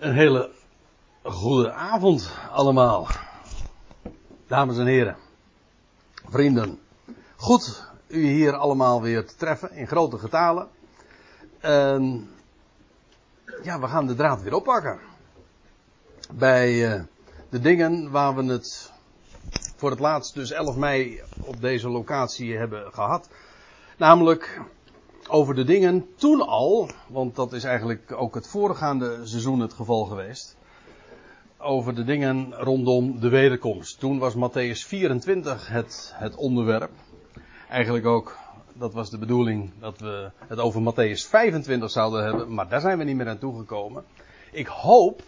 Een hele goede avond allemaal. Dames en heren. Vrienden. Goed u hier allemaal weer te treffen in grote getalen. En ja, we gaan de draad weer oppakken. Bij uh, de dingen waar we het voor het laatst dus 11 mei op deze locatie hebben gehad. Namelijk over de dingen toen al, want dat is eigenlijk ook het voorgaande seizoen het geval geweest. Over de dingen rondom de wederkomst. Toen was Matthäus 24 het, het onderwerp. Eigenlijk ook, dat was de bedoeling dat we het over Matthäus 25 zouden hebben, maar daar zijn we niet meer aan toegekomen. Ik hoop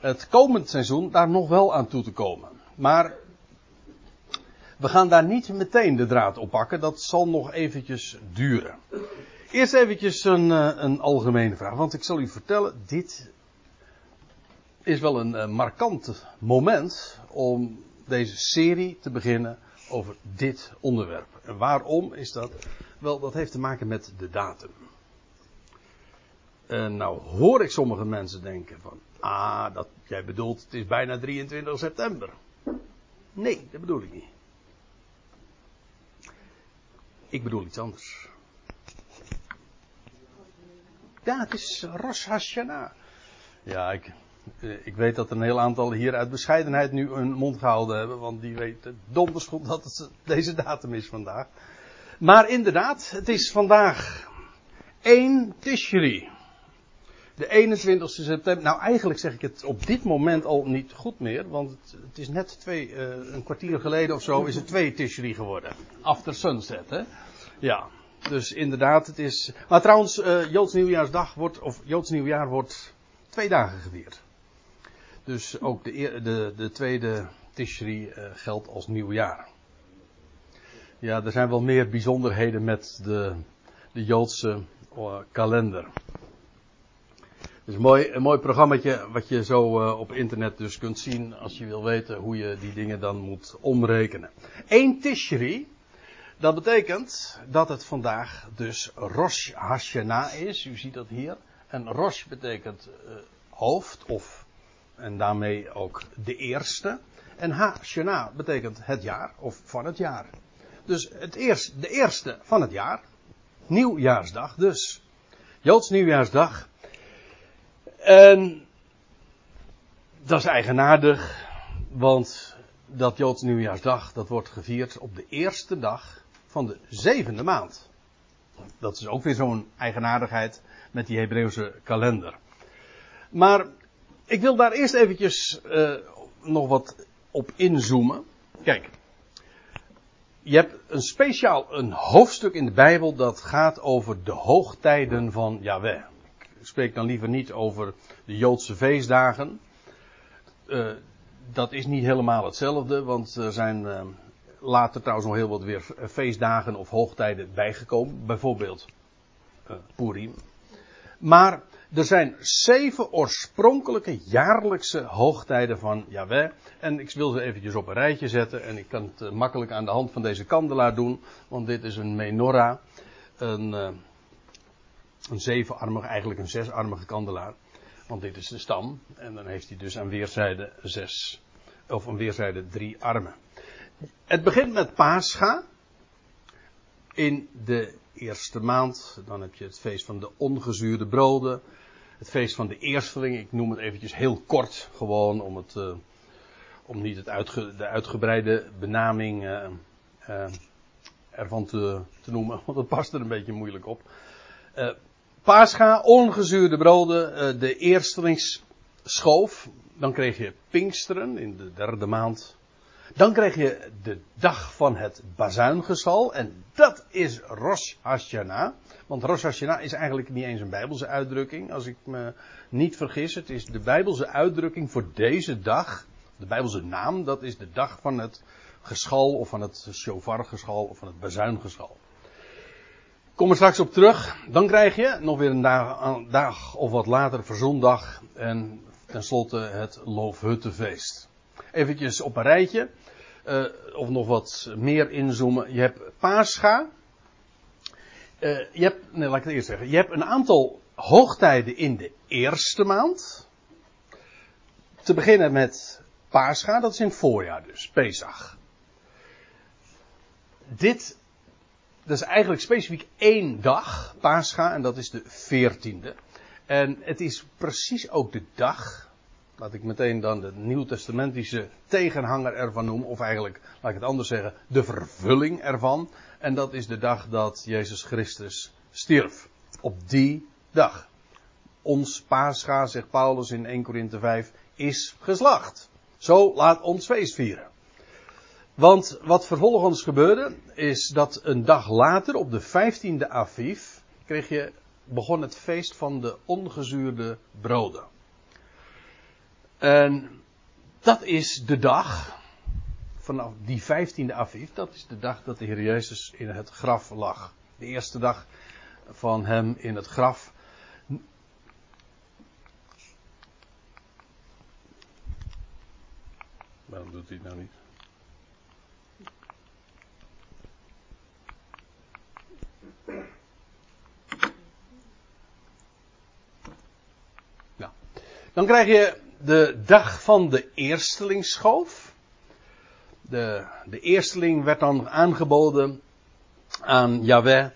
het komend seizoen daar nog wel aan toe te komen. Maar we gaan daar niet meteen de draad op pakken, dat zal nog eventjes duren. Eerst eventjes een, eh, een algemene vraag, want ik zal u vertellen, dit is wel een uh, markant moment om deze serie te beginnen over dit onderwerp. En waarom is dat? Wel, dat heeft te maken met de datum. En nou hoor ik sommige mensen denken van, ah, dat jij bedoelt, het is bijna 23 september. Nee, dat bedoel ik niet. Ik bedoel iets anders. Ja, het is Rosh Hashanah. Ja, ik, eh, ik weet dat een heel aantal hier uit bescheidenheid nu een mond gehouden hebben, want die weten donders goed dat het deze datum is vandaag. Maar inderdaad, het is vandaag 1 Tishri. De 21 september. Nou, eigenlijk zeg ik het op dit moment al niet goed meer, want het, is net twee, uh, een kwartier geleden of zo is het 2 Tishri geworden. After sunset, hè? Ja. Dus inderdaad, het is. Maar trouwens, uh, Joods Nieuwjaarsdag wordt, of Joods Nieuwjaar wordt twee dagen gevierd. Dus ook de, de, de tweede Tishri uh, geldt als nieuwjaar. Ja, er zijn wel meer bijzonderheden met de, de Joodse kalender. Is mooi, een mooi programmaatje wat je zo uh, op internet dus kunt zien als je wil weten hoe je die dingen dan moet omrekenen. 1 Tishri, dat betekent dat het vandaag dus Rosh Hashanah is. U ziet dat hier. En Rosh betekent uh, hoofd of en daarmee ook de eerste. En Hashanah betekent het jaar of van het jaar. Dus het eerst, de eerste van het jaar. Nieuwjaarsdag dus. Joods nieuwjaarsdag. En dat is eigenaardig, want dat Joods nieuwjaarsdag dat wordt gevierd op de eerste dag van de zevende maand. Dat is ook weer zo'n eigenaardigheid met die Hebreeuwse kalender. Maar ik wil daar eerst eventjes uh, nog wat op inzoomen. Kijk, je hebt een speciaal een hoofdstuk in de Bijbel dat gaat over de hoogtijden van Yahweh. Ik spreek dan liever niet over de Joodse feestdagen. Uh, dat is niet helemaal hetzelfde, want er zijn uh, later trouwens nog heel wat weer feestdagen of hoogtijden bijgekomen. Bijvoorbeeld uh, Purim. Maar er zijn zeven oorspronkelijke jaarlijkse hoogtijden van Yahweh. En ik wil ze eventjes op een rijtje zetten. En ik kan het makkelijk aan de hand van deze kandelaar doen. Want dit is een menorah. Een, een zevenarmige, eigenlijk een zesarmige kandelaar. Want dit is de stam. En dan heeft hij dus aan weerszijden zes. Of aan weerszijden drie armen. Het begint met Pascha. In de eerste maand. Dan heb je het feest van de ongezuurde broden. Het feest van de eersteling. Ik noem het eventjes heel kort. Gewoon om het. Uh, om niet het de uitgebreide benaming uh, uh, ervan te, te, noemen. Want dat past er een beetje moeilijk op. Pascha, ongezuurde broden. de eerstelingsschoof. Dan kreeg je Pinksteren in de derde maand dan krijg je de dag van het bazuingeschal. En dat is Rosh Hashanah. Want Rosh Hashanah is eigenlijk niet eens een Bijbelse uitdrukking. Als ik me niet vergis. Het is de Bijbelse uitdrukking voor deze dag. De Bijbelse naam, dat is de dag van het geschal. Of van het shofargeschal. Of van het bazuingeschal. Kom er straks op terug. Dan krijg je nog weer een dag, of wat later, verzondag. En tenslotte het Loofhuttenfeest. Eventjes op een rijtje. Uh, of nog wat meer inzoomen. Je hebt Pascha. Uh, je hebt, nee, laat ik het eerst zeggen. Je hebt een aantal hoogtijden in de eerste maand. te beginnen met Pascha, dat is in het voorjaar dus, Pesach. Dit, dat is eigenlijk specifiek één dag, Pascha, en dat is de veertiende. En het is precies ook de dag, laat ik meteen dan de nieuwtestamentische tegenhanger ervan noemen, of eigenlijk, laat ik het anders zeggen, de vervulling ervan. En dat is de dag dat Jezus Christus stierf. Op die dag. Ons Pascha, zegt Paulus in 1 Korinthe 5, is geslacht. Zo laat ons feest vieren. Want wat vervolgens gebeurde, is dat een dag later, op de 15e Aviv, kreeg je, begon het feest van de ongezuurde broden. En dat is de dag, vanaf die 15e Aviv, dat is de dag dat de Heer Jezus in het graf lag. De eerste dag van hem in het graf. Waarom doet hij nou niet? Dan krijg je de dag van de eerstelingsschoof. De, de eersteling werd dan aangeboden aan Yahweh.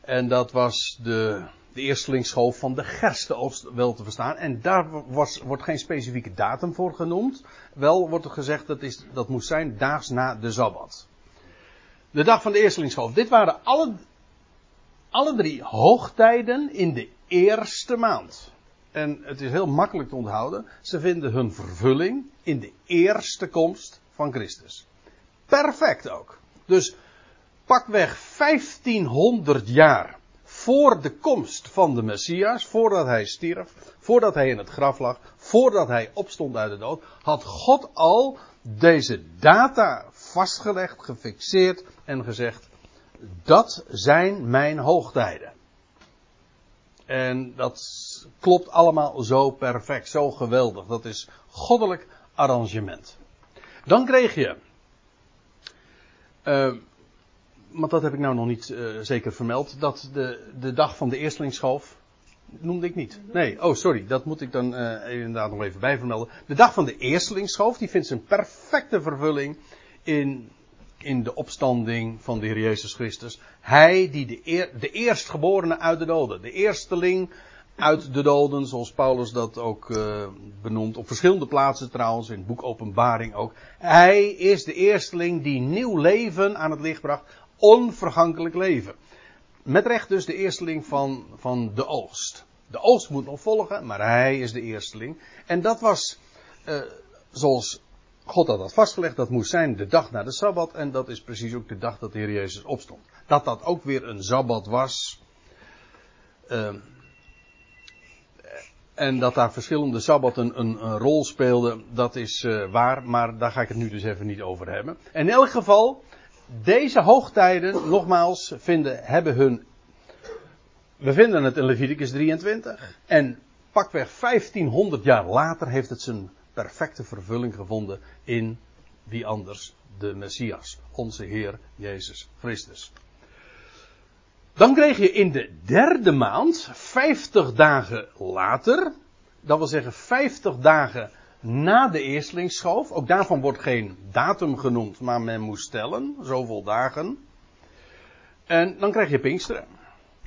En dat was de, de eerstelingsschoof van de gerstenoogst wel te verstaan. En daar was, wordt geen specifieke datum voor genoemd. Wel wordt er gezegd dat is, dat moest zijn daags na de Sabbat. De dag van de eerstelingsschoof. Dit waren alle, alle drie hoogtijden in de eerste maand. En het is heel makkelijk te onthouden. Ze vinden hun vervulling in de eerste komst van Christus. Perfect ook. Dus pakweg 1500 jaar voor de komst van de Messias, voordat hij stierf, voordat hij in het graf lag, voordat hij opstond uit de dood, had God al deze data vastgelegd, gefixeerd en gezegd: dat zijn mijn hoogtijden. En dat klopt allemaal zo perfect, zo geweldig. Dat is goddelijk arrangement. Dan kreeg je. Uh, want dat heb ik nou nog niet uh, zeker vermeld. Dat de, de dag van de eerstelingsschoof. Noemde ik niet. Nee, oh sorry, dat moet ik dan uh, inderdaad nog even bijvermelden. De dag van de eerstelingsschoof, die vindt zijn perfecte vervulling in, in de opstanding van de Heer Jezus Christus. Hij die de, eer, de eerstgeborene uit de doden, de eersteling uit de doden, zoals Paulus dat ook uh, benoemt, op verschillende plaatsen trouwens, in het boek Openbaring ook. Hij is de eersteling die nieuw leven aan het licht bracht, onvergankelijk leven. Met recht dus de eersteling van, van de oogst. De oogst moet nog volgen, maar hij is de eersteling. En dat was, uh, zoals God had dat vastgelegd, dat moest zijn de dag na de Sabbat. En dat is precies ook de dag dat de Heer Jezus opstond. Dat dat ook weer een Sabbat was. Uh, en dat daar verschillende sabbatten een, een rol speelden, dat is uh, waar, maar daar ga ik het nu dus even niet over hebben. In elk geval, deze hoogtijden, nogmaals, vinden, hebben hun. We vinden het in Leviticus 23. En pakweg 1500 jaar later heeft het zijn perfecte vervulling gevonden in wie anders? De Messias, onze Heer Jezus Christus. Dan kreeg je in de derde maand, 50 dagen later, dat wil zeggen 50 dagen na de eerstlingsschoof, ook daarvan wordt geen datum genoemd, maar men moest tellen, zoveel dagen. En dan krijg je Pinksteren.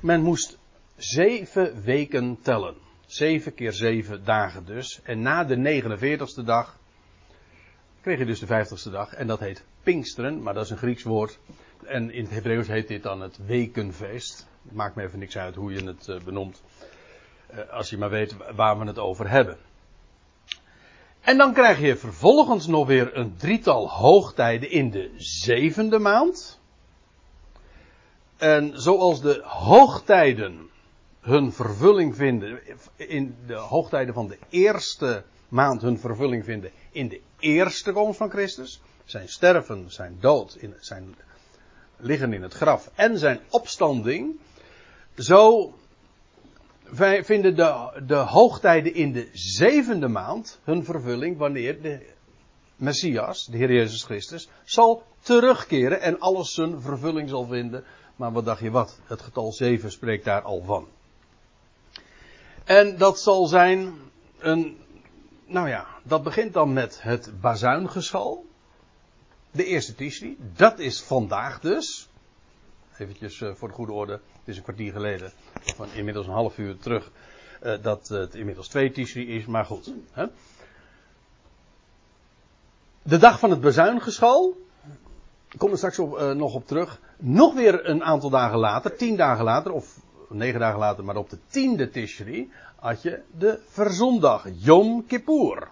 Men moest zeven weken tellen. Zeven keer zeven dagen dus. En na de 49ste dag kreeg je dus de 50ste dag. En dat heet Pinksteren, maar dat is een Grieks woord. En in het Hebreeuws heet dit dan het wekenfeest. Maakt me even niks uit hoe je het uh, benoemt. Uh, als je maar weet waar we het over hebben. En dan krijg je vervolgens nog weer een drietal hoogtijden in de zevende maand. En zoals de hoogtijden hun vervulling vinden, in de hoogtijden van de eerste maand hun vervulling vinden in de eerste komst van Christus. Zijn sterven, zijn dood, in zijn liggen in het graf en zijn opstanding. Zo wij vinden de, de hoogtijden in de zevende maand hun vervulling wanneer de Messias, de Heer Jezus Christus, zal terugkeren en alles zijn vervulling zal vinden. Maar wat dacht je wat? Het getal 7 spreekt daar al van. En dat zal zijn een, nou ja, dat begint dan met het bazuingeschal. De eerste Tishri. Dat is vandaag dus. Eventjes uh, voor de goede orde. Het is een kwartier geleden. Van inmiddels een half uur terug. Uh, dat het inmiddels twee Tishri is. Maar goed. Hè? De dag van het bezuingeschal. Ik kom er straks op, uh, nog op terug. Nog weer een aantal dagen later. Tien dagen later. Of negen dagen later. Maar op de tiende Tishri. Had je de verzondag. Yom Kippur.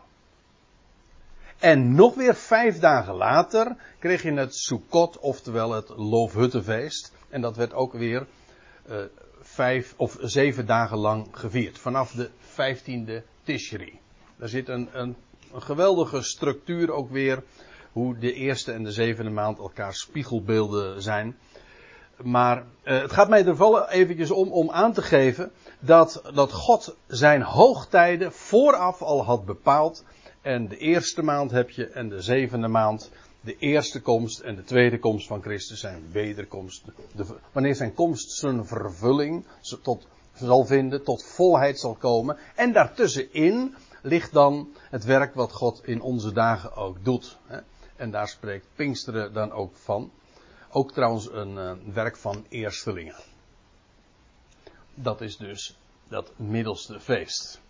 En nog weer vijf dagen later kreeg je het Sukkot, oftewel het Loofhuttenfeest. En dat werd ook weer uh, vijf of zeven dagen lang gevierd. Vanaf de vijftiende Tishri. Daar zit een, een, een, geweldige structuur ook weer. Hoe de eerste en de zevende maand elkaar spiegelbeelden zijn. Maar uh, het gaat mij er vallen eventjes om om aan te geven dat, dat God zijn hoogtijden vooraf al had bepaald en de eerste maand heb je en de zevende maand de eerste komst en de tweede komst van Christus zijn wederkomst. De, wanneer zijn komst zijn vervulling tot, zal vinden, tot volheid zal komen. En daartussenin ligt dan het werk wat God in onze dagen ook doet. En daar spreekt Pinksteren dan ook van. Ook trouwens een, eh, werk van eerstelingen. Dat is dus dat middelste feest.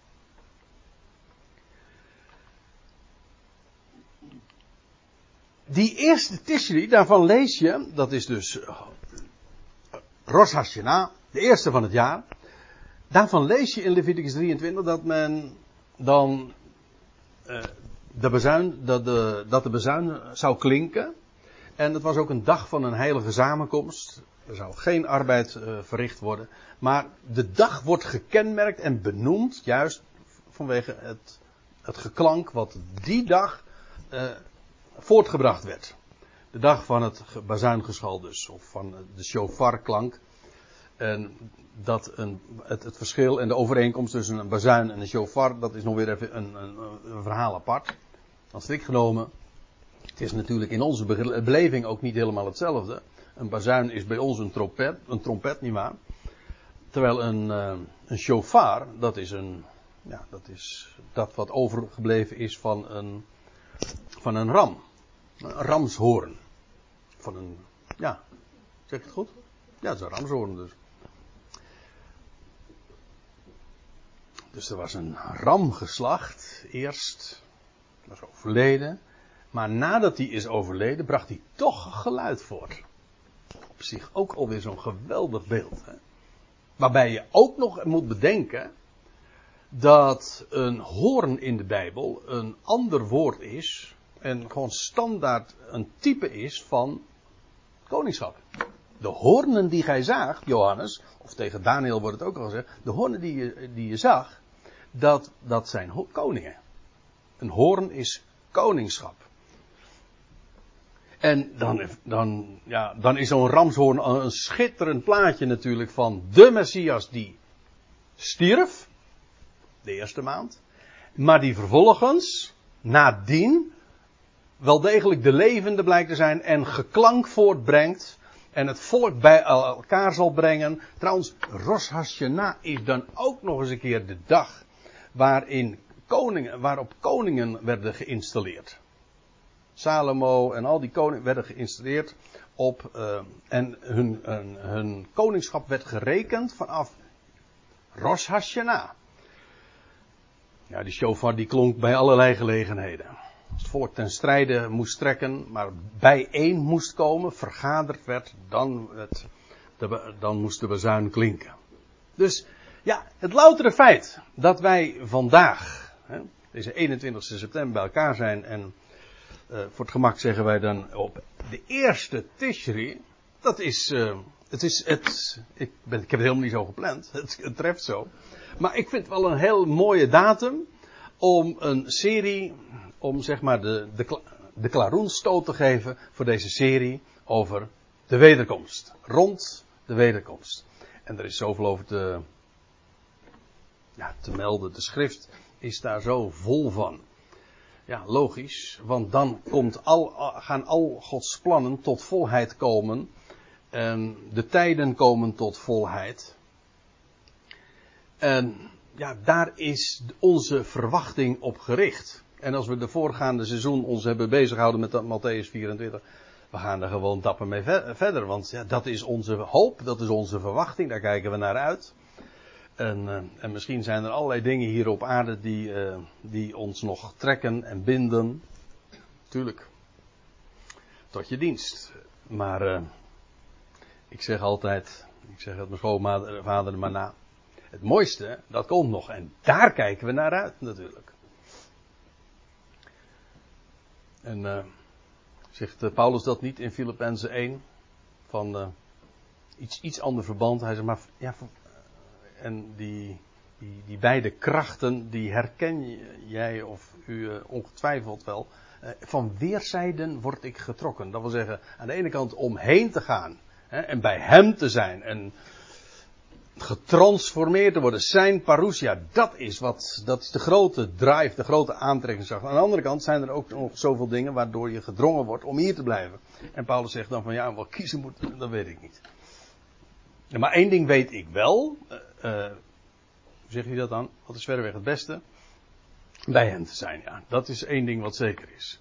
die eerste Tishri, daarvan lees je, dat is dus eh, Rosh de eerste van het jaar. Daarvan lees je in Leviticus 23 dat men dan uh, de bezuin, dat, de, dat de bezuin zou klinken. En het was ook een dag van een heilige samenkomst. Er zou geen arbeid uh, verricht worden. Maar de dag wordt gekenmerkt en benoemd juist vanwege het, het geklank wat die dag uh, voortgebracht werd. De dag van het bazuingeschal dus, of van de shofarklank. En dat een, het, het, verschil en de overeenkomst tussen een bazuin en een shofar, dat is nog weer even een, een, een verhaal apart. Dan strikt genomen, het is natuurlijk in onze beleving ook niet helemaal hetzelfde. Een bazuin is bij ons een trompet, een trompet nietwaar. Terwijl een, uh, een dat is een, ja, dat is dat wat overgebleven is van een, van een ram. Een ramshoorn. Van een, ja, zeg ik het goed? Ja, het is een ramshoorn dus. Dus er was een ram geslacht, eerst, was overleden. Maar nadat hij is overleden, bracht hij toch geluid voort. Op zich ook alweer zo'n geweldig beeld. Hè? Waarbij je ook nog moet bedenken dat een hoorn in de Bijbel een ander woord is en gewoon standaard een type is van koningschap. De hoornen die gij zag, Johannes, of tegen Daniel wordt het ook al gezegd, de hoornen die je, die je zag, dat, dat zijn koningen. Een hoorn is koningschap. En dan, dan, ja, dan is zo'n ramshoorn een schitterend plaatje natuurlijk van de Messias die stierf, de eerste maand, maar die vervolgens, nadien, wel degelijk de levende blijkt te zijn en geklank voortbrengt en het volk bij elkaar zal brengen. Trouwens, Rosh Hashanah is dan ook nog eens een keer de dag waarin koningen, waarop koningen werden geïnstalleerd. Salomo en al die koningen werden geïnstalleerd op, uh, en hun, hun, koningschap werd gerekend vanaf Rosh Hashanah. Ja, die shofar die klonk bij allerlei gelegenheden als het volk ten strijde moest trekken, maar bijeen moest komen, vergaderd werd, dan, het, dan moest de bezuin klinken. Dus ja, het loutere feit dat wij vandaag, hè, deze 21 september, bij elkaar zijn en uh, voor het gemak zeggen wij dan op de eerste Tishri, dat is, uh, het is, het, ik, ben, ik heb het helemaal niet zo gepland, het, het treft zo. Maar ik vind het wel een heel mooie datum om een serie om zeg maar de, de, de klaroenstoot te geven voor deze serie over de wederkomst. Rond de wederkomst. En er is zoveel over te, ja, te melden. De schrift is daar zo vol van. Ja, logisch, want dan komt al, gaan al Gods plannen tot volheid komen. En de tijden komen tot volheid. En ja, daar is onze verwachting op gericht. En als we de voorgaande seizoen ons hebben bezighouden met Matthäus 24, we gaan er gewoon dapper mee verder. Want ja, dat is onze hoop, dat is onze verwachting, daar kijken we naar uit. En, uh, en misschien zijn er allerlei dingen hier op aarde die, uh, die ons nog trekken en binden. Tuurlijk. Tot je dienst. Maar uh, ik zeg altijd, ik zeg het mijn schoonvader maar na. Het mooiste, dat komt nog. En daar kijken we naar uit natuurlijk. En zegt Paulus dat niet in Filippenzen 1? Van iets, iets ander verband. Hij zegt maar, ja, en die, die, die beide krachten, die herken jij of u ongetwijfeld wel. van weerszijden word ik getrokken. Dat wil zeggen, aan de ene kant omheen te gaan. Hè, en bij hem te zijn. En getransformeerd te worden. Zijn parousia, dat is wat, dat is de grote drive, de grote aantrekkingskracht. Aan de andere kant zijn er ook nog zoveel dingen waardoor je gedrongen wordt om hier te blijven. En Paulus zegt dan van ja, wat kiezen moet, dat weet ik niet. maar één ding weet ik wel. Uh, hoe zeg je dat dan? Wat is verreweg het beste? Bij hen te zijn, ja. Dat is één ding wat zeker is.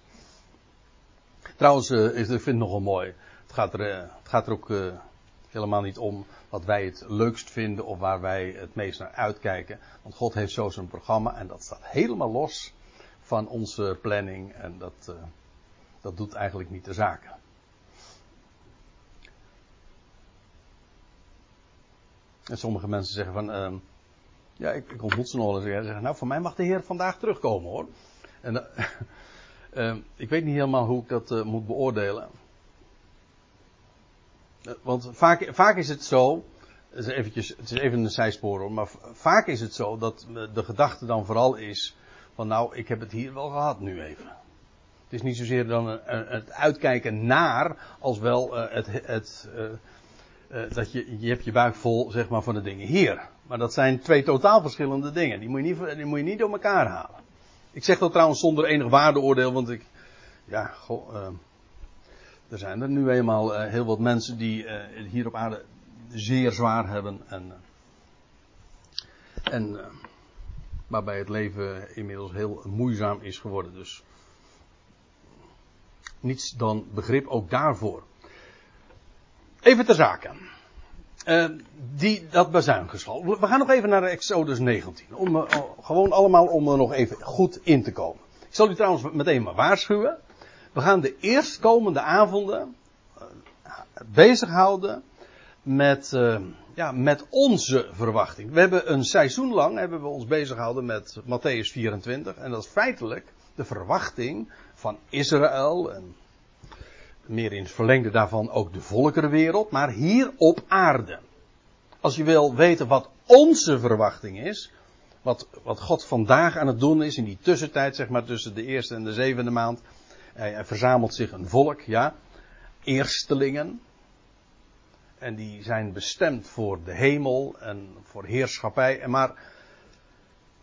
Trouwens, is, ik vind het nogal mooi. Het gaat er, het gaat er ook helemaal niet om wat wij het leukst vinden of waar wij het meest naar uitkijken. Want God heeft zo zijn programma en dat staat helemaal los van onze planning en dat, dat doet eigenlijk niet de zaken. En sommige mensen zeggen van, uh, ja, ik, ik, ontmoet ze nog eens. Ze zeggen, nou, voor mij mag de Heer vandaag terugkomen hoor. En uh, ik weet niet helemaal hoe ik dat moet beoordelen. Want vaak, vaak is het zo, het is, eventjes, het is even een zijspoor hoor, maar vaak is het zo dat de gedachte dan vooral is van nou, ik heb het hier wel gehad nu even. Het is niet zozeer dan het uitkijken naar, als wel uh, het, het uh, dat je, je hebt je buik vol zeg maar van de dingen hier. Maar dat zijn twee totaal verschillende dingen. Die moet je niet, die moet je niet door elkaar halen. Ik zeg dat trouwens zonder enig waardeoordeel, want ik, ja, goh, er zijn er nu eenmaal uh, heel wat mensen die hier op aarde zeer zwaar hebben. En, en waarbij het leven inmiddels heel moeizaam is geworden. Dus niets dan begrip ook daarvoor. Even ter zake. die, dat bezuingeschal. We gaan nog even naar Exodus 19. Om, gewoon allemaal om er nog even goed in te komen. Ik zal u trouwens meteen maar waarschuwen. We gaan de eerstkomende avonden uh, bezighouden met, uh, ja, met onze verwachting. We hebben een seizoen lang hebben we ons bezighouden met Matthäus 24. En dat is feitelijk de verwachting van Israël. Meer in het verlengde daarvan ook de volkerenwereld. Maar hier op aarde. Als je wil weten wat onze verwachting is. Wat, wat God vandaag aan het doen is in die tussentijd, zeg maar tussen de eerste en de zevende maand hij verzamelt zich een volk, ja. Eerstelingen. En die zijn bestemd voor de hemel en voor heerschappij. Maar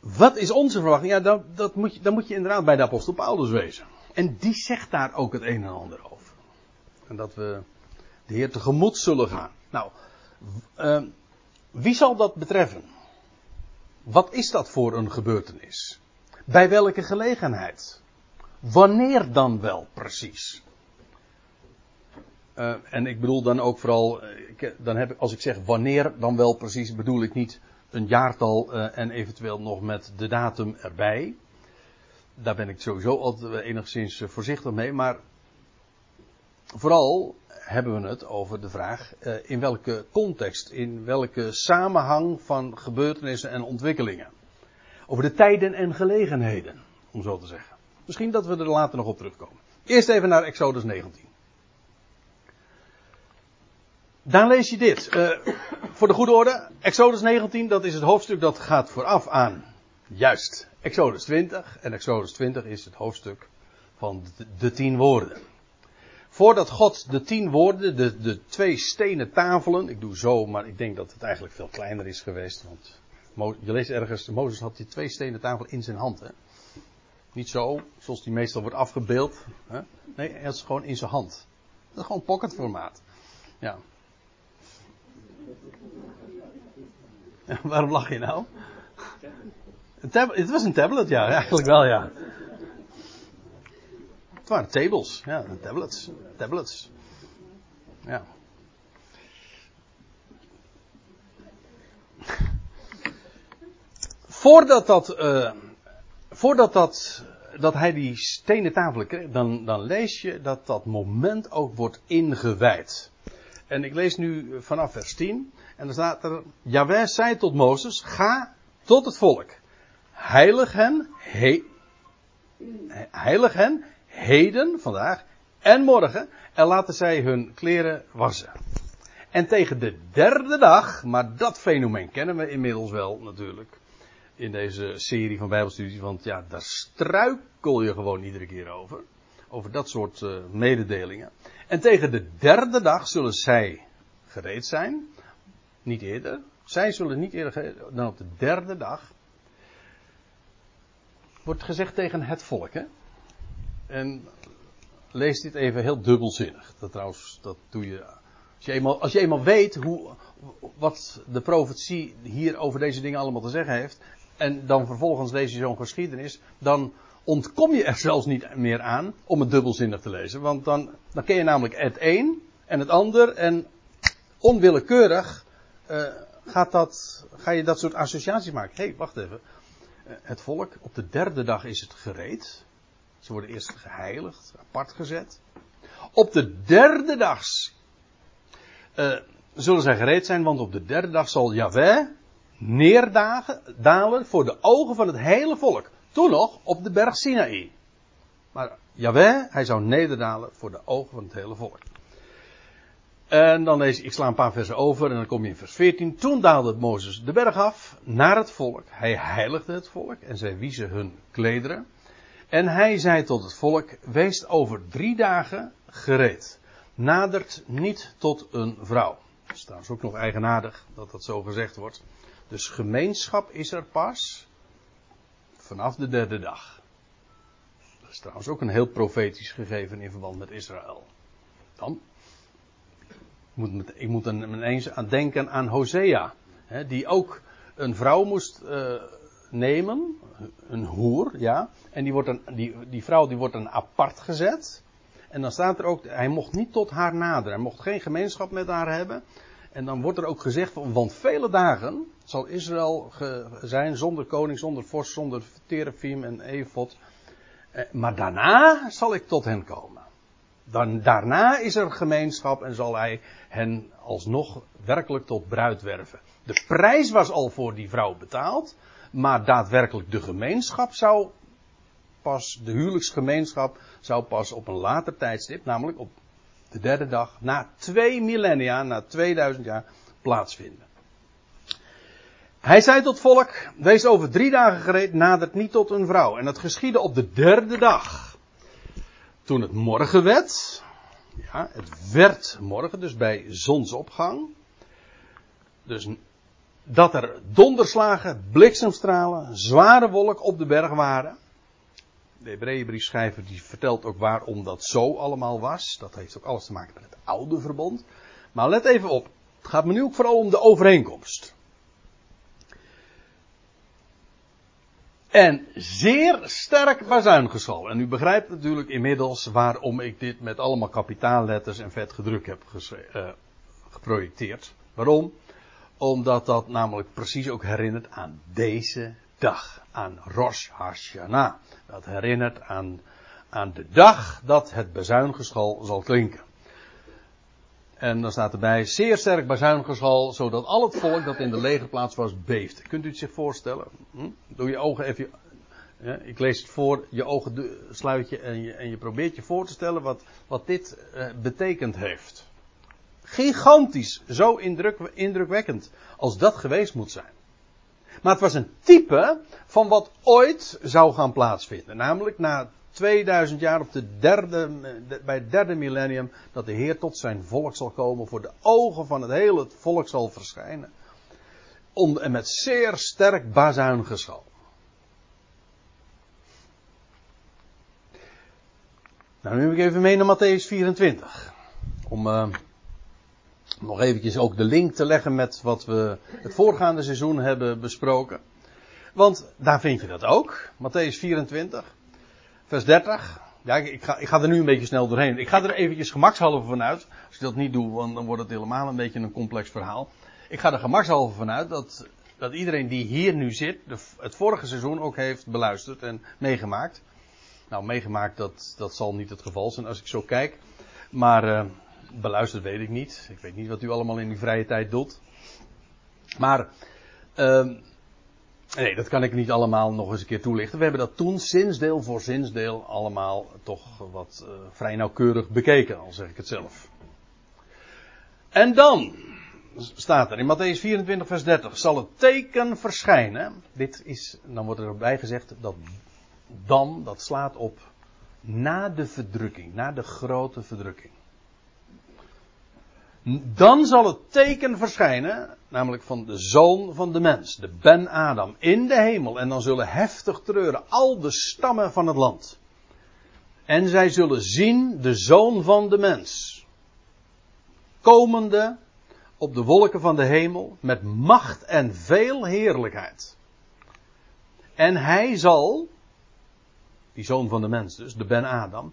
wat is onze verwachting? Ja, dan, dat moet je, dan moet je inderdaad bij de apostel Paulus wezen. En die zegt daar ook het een en ander over. En dat we de Heer tegemoet zullen gaan. Nou, uh, wie zal dat betreffen? Wat is dat voor een gebeurtenis? Bij welke gelegenheid? Wanneer dan wel precies? Uh, en ik bedoel dan ook vooral, eh, ik, dan heb als ik zeg wanneer dan wel precies, bedoel ik niet een jaartal uh, en eventueel nog met de datum erbij. Daar ben ik sowieso altijd enigszins voorzichtig mee, maar vooral hebben we het over de vraag uh, in welke context, in welke samenhang van gebeurtenissen en ontwikkelingen. Over de tijden en gelegenheden, om zo te zeggen. Misschien dat we er later nog op terugkomen. Eerst even naar Exodus 19. Daar lees je dit. Uh, voor de goede orde, Exodus 19, dat is het hoofdstuk dat gaat vooraf aan. Juist, Exodus 20. En Exodus 20 is het hoofdstuk van de, de tien woorden. Voordat God de tien woorden, de, de twee stenen tafelen, ik doe zo, maar ik denk dat het eigenlijk veel kleiner is geweest. Want je leest ergens, Mozes had die twee stenen tafel in zijn hand. Niet zo, zoals die meestal wordt afgebeeld. Hè? Nee, het is gewoon in zijn hand. Dat is gewoon pocketformaat. Ja. ja. Waarom lach je nou? Het was een tablet, ja, eigenlijk wel, ja. Het waren tables, ja, tablets. Tablets. Ja. Voordat dat, eh, voordat dat, dat hij die stenen tafelen kreeg, dan, dan lees je dat dat moment ook wordt ingewijd. En ik lees nu vanaf vers 10. En dan staat er, Jaweh zei tot Mozes, ga tot het volk. Heilig hen, he, heilig hen, heden, vandaag, en morgen, en laten zij hun kleren wassen. En tegen de derde dag, maar dat fenomeen kennen we inmiddels wel natuurlijk, in deze serie van Bijbelstudies, want ja, daar struikel je gewoon iedere keer over. Over dat soort uh, mededelingen. En tegen de derde dag zullen zij gereed zijn. Niet eerder. Zij zullen niet eerder dan op de derde dag. Wordt gezegd tegen het volk, hè? En lees dit even heel dubbelzinnig. Dat trouwens, dat doe je. Als je eenmaal, als je eenmaal weet hoe, wat de profetie hier over deze dingen allemaal te zeggen heeft. En dan vervolgens lees je zo'n geschiedenis. Dan ontkom je er zelfs niet meer aan om het dubbelzinnig te lezen. Want dan, dan ken je namelijk het een en het ander. En onwillekeurig uh, gaat dat, ga je dat soort associaties maken. Hé, hey, wacht even. Uh, het volk, op de derde dag is het gereed. Ze worden eerst geheiligd, apart gezet. Op de derde dag uh, zullen zij gereed zijn, want op de derde dag zal Yahweh neerdagen, dalen voor de ogen van het hele volk. Toen nog op de berg Sinaï. Maar Yahweh, hij zou nederdalen voor de ogen van het hele volk. En dan lees ik, ik sla een paar versen over en dan kom je in vers 14. Toen daalde Mozes de berg af naar het volk. Hij heiligde het volk en zij wiezen hun klederen. En hij zei tot het volk, wees over drie dagen gereed. Nadert niet tot een vrouw. Dat is trouwens ook nog eigenaardig dat dat zo gezegd wordt. Dus gemeenschap is er pas vanaf de derde dag. Dat is trouwens ook een heel profetisch gegeven in verband met Israël. Dan. Ik moet, ik moet ineens aan denken aan Hosea. Hè, die ook een vrouw moest uh, nemen. Een hoer, ja. En die, wordt dan, die, die vrouw die wordt dan apart gezet. En dan staat er ook, hij mocht niet tot haar naderen. Hij mocht geen gemeenschap met haar hebben. En dan wordt er ook gezegd, want vele dagen zal Israël zijn zonder koning, zonder vorst, zonder terafim en efot. Maar daarna zal ik tot hen komen. Dan, daarna is er gemeenschap en zal hij hen alsnog werkelijk tot bruid werven. De prijs was al voor die vrouw betaald, maar daadwerkelijk de gemeenschap zou pas, de huwelijksgemeenschap zou pas op een later tijdstip, namelijk op de derde dag, na twee millennia, na 2000 jaar, plaatsvinden. Hij zei tot volk, wees over drie dagen gereed, nadert niet tot een vrouw. En dat geschiedde op de derde dag. Toen het morgen werd, ja, het werd morgen, dus bij zonsopgang. Dus dat er donderslagen, bliksemstralen, zware wolk op de berg waren. De Hebreeënbriefschrijver die vertelt ook waarom dat zo allemaal was. Dat heeft ook alles te maken met het oude verbond. Maar let even op. Het gaat me nu ook vooral om de overeenkomst. En zeer sterk bazuingeschal. En u begrijpt natuurlijk inmiddels waarom ik dit met allemaal kapitaalletters en vet gedrukt heb uh, geprojecteerd. Waarom? Omdat dat namelijk precies ook herinnert aan deze dag. Aan Rosh Hashanah. Dat herinnert aan, aan de dag dat het bazuingeschal zal klinken. En dan staat erbij, zeer sterk bazuingeschal, zodat al het volk dat in de legerplaats was beefde. Kunt u het zich voorstellen? Hm? Doe je ogen even, ik lees het voor, je ogen sluit je en, je en je probeert je voor te stellen wat, wat dit eh, betekend heeft. Gigantisch, zo indruk, indrukwekkend als dat geweest moet zijn. Maar het was een type van wat ooit zou gaan plaatsvinden. Namelijk na 2000 jaar op de derde, bij het derde millennium, dat de Heer tot zijn volk zal komen, voor de ogen van het hele volk zal verschijnen. Om, en met zeer sterk bazuingeschal. Nou, nu neem ik even mee naar Matthäus 24. Om uh, nog eventjes ook de link te leggen met wat we het voorgaande seizoen hebben besproken. Want daar vind je dat ook. Matthäus 24, vers 30. Ja, ik, ga, ik ga er nu een beetje snel doorheen. Ik ga er eventjes gemakshalve vanuit. Als ik dat niet doe, dan wordt het helemaal een beetje een complex verhaal. Ik ga er gemakshalve vanuit dat, dat iedereen die hier nu zit, het vorige seizoen ook heeft beluisterd en meegemaakt. Nou, meegemaakt, dat, dat zal niet het geval zijn als ik zo kijk. Maar uh, beluisterd weet ik niet. Ik weet niet wat u allemaal in die vrije tijd doet. Maar, uh, nee, dat kan ik niet allemaal nog eens een keer toelichten. We hebben dat toen zinsdeel voor zinsdeel allemaal toch wat uh, vrij nauwkeurig bekeken, al zeg ik het zelf. En dan, staat er in Matthäus 24 vers 30, zal het teken verschijnen. Dit is, dan wordt erbij gezegd dat dan, dat slaat op na de verdrukking, na de grote verdrukking. Dan zal het teken verschijnen, namelijk van de zoon van de mens, de Ben Adam, in de hemel. En dan zullen heftig treuren al de stammen van het land. En zij zullen zien de zoon van de mens. Komende op de wolken van de hemel met macht en veel heerlijkheid. En hij zal, die zoon van de mens dus, de Ben Adam,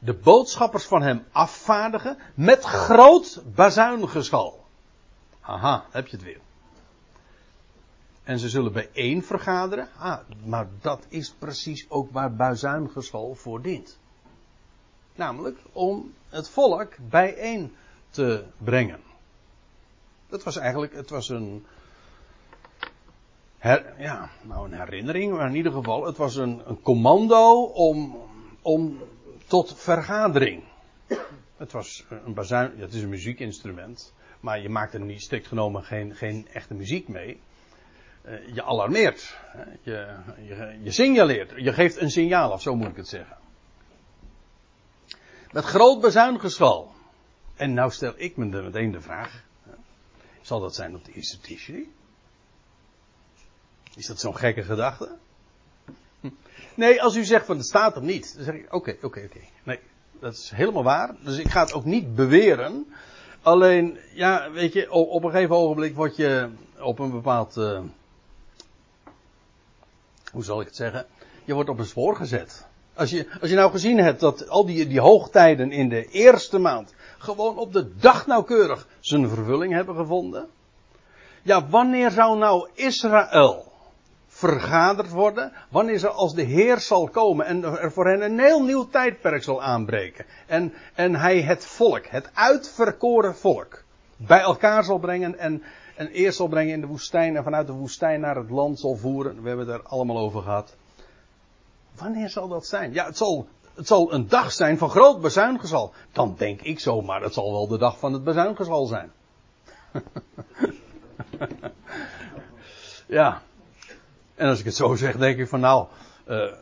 de boodschappers van hem afvaardigen met groot bazuingeschal. Haha, heb je het weer. En ze zullen bijeen vergaderen. Ah, maar dat is precies ook waar bazuingeschal voor dient. Namelijk om het volk bijeen te brengen. Dat was eigenlijk, het was een, her, ja, nou een herinnering, maar in ieder geval, het was een, een commando om, om tot vergadering. Het was een bazuin, het is een muziekinstrument, maar je maakt er niet strikt genomen geen, geen echte muziek mee. Uh, je alarmeert, je, je, je signaleert, je geeft een signaal af, zo moet ik het zeggen. Met groot bazuingeschal. En nou stel ik me meteen de vraag, zal dat zijn op de eerste? Is dat zo'n gekke gedachte? Nee, als u zegt van het staat er niet, dan zeg ik oké, oké, oké. Nee, dat is helemaal waar. Dus ik ga het ook niet beweren. Alleen, ja, weet je, op, een gegeven ogenblik word je op een bepaald. Uh, hoe zal ik het zeggen? Je wordt op een spoor gezet. Als je, als je nou gezien hebt dat al die, die hoogtijden in de eerste maand gewoon op de dag nauwkeurig zijn vervulling hebben gevonden. Ja, wanneer zou nou Israël vergaderd worden? Wanneer ze als de Heer zal komen en er voor hen een heel nieuw tijdperk zal aanbreken. En, en hij het volk, het uitverkoren volk, bij elkaar zal brengen en, en eerst zal brengen in de woestijn en vanuit de woestijn naar het land zal voeren. We hebben het er allemaal over gehad. Wanneer zal dat zijn? Ja, het zal het zal een dag zijn van groot bezuingezal. Dan denk ik zo, maar het zal wel de dag van het bezuingezal zijn. ja. En als ik het zo zeg, denk ik van nou, uh,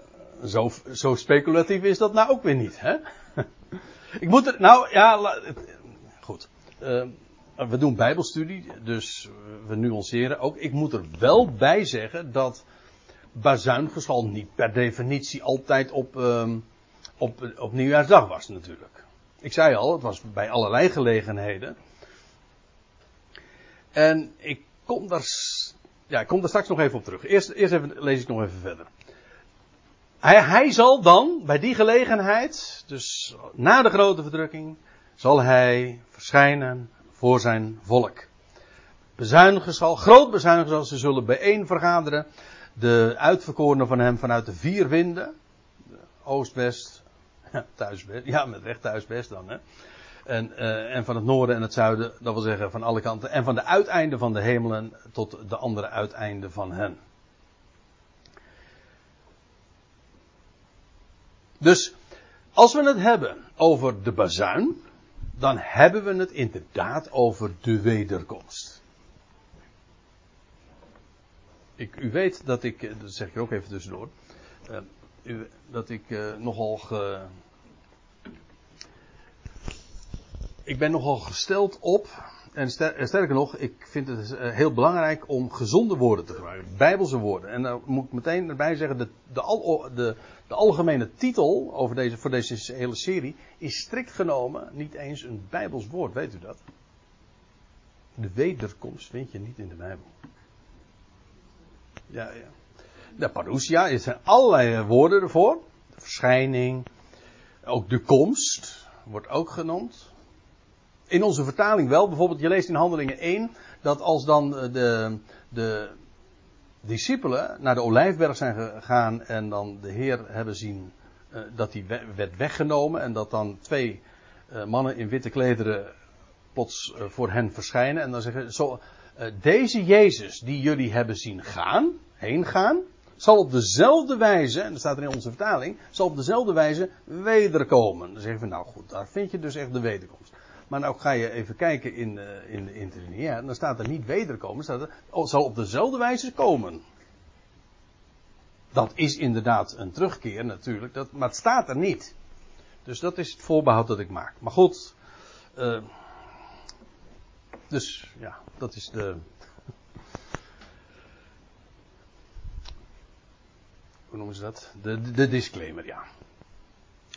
zo, zo speculatief is dat nou ook weer niet. Hè? ik moet er, nou ja, goed. Uh, we doen bijbelstudie, dus we nuanceren ook. Ik moet er wel bij zeggen dat bazuingezal niet per definitie altijd op... Uh, op, op nieuwjaarsdag was natuurlijk. Ik zei al, het was bij allerlei gelegenheden. En ik kom daar, ja, ik kom daar straks nog even op terug. Eerst, eerst even, lees ik nog even verder. Hij, hij zal dan, bij die gelegenheid, dus na de grote verdrukking, zal hij verschijnen voor zijn volk. Bezuinigen zal, groot bezuinigen zal, ze zullen bijeen vergaderen. De uitverkorenen van hem vanuit de vier winden, oost, west, thuisbest. Ja, met recht thuisbest dan. Hè. En, uh, en van het noorden en het zuiden, dat wil zeggen van alle kanten. En van de uiteinden van de hemelen tot de andere uiteinden van hen. Dus als we het hebben over de bazuin, dan hebben we het inderdaad over de wederkomst. Ik, u weet dat ik, eh, dat zeg ik ook even tussendoor. Uh, dat ik nogal. Ge... Ik ben nogal gesteld op. En sterker nog, ik vind het eh, heel belangrijk om gezonde woorden te gebruiken. Bijbelse woorden. En daar moet ik meteen erbij zeggen: de, de, al, de, de algemene titel over deze, voor deze hele serie is strikt genomen niet eens een Bijbels woord. Weet u dat? De wederkomst vind je niet in de Bijbel. Ja, ja. De parousia, er zijn allerlei woorden ervoor. De verschijning, ook de komst wordt ook genoemd. In onze vertaling wel, bijvoorbeeld je leest in Handelingen 1 dat als dan de, de discipelen naar de Olijfberg zijn gegaan en dan de Heer hebben zien uh, dat die werd weggenomen en dat dan twee uh, mannen in witte klederen plots voor hen verschijnen en dan zeggen zo, deze Jezus die jullie hebben zien gaan, heen gaan, zal op dezelfde wijze, en dat staat er in onze vertaling, zal op dezelfde wijze wederkomen. Dan zeggen we, nou goed, daar vind je dus echt de wederkomst. Maar nou ga je even kijken in, uh, in de interlineair, dan staat er niet wederkomen, staat er, oh, zal op dezelfde wijze komen. Dat is inderdaad een terugkeer natuurlijk, dat, maar het staat er niet. Dus dat is het voorbehoud dat ik maak. Maar goed, uh, dus ja, dat is de, hoe noemen ze dat? De, de disclaimer, ja.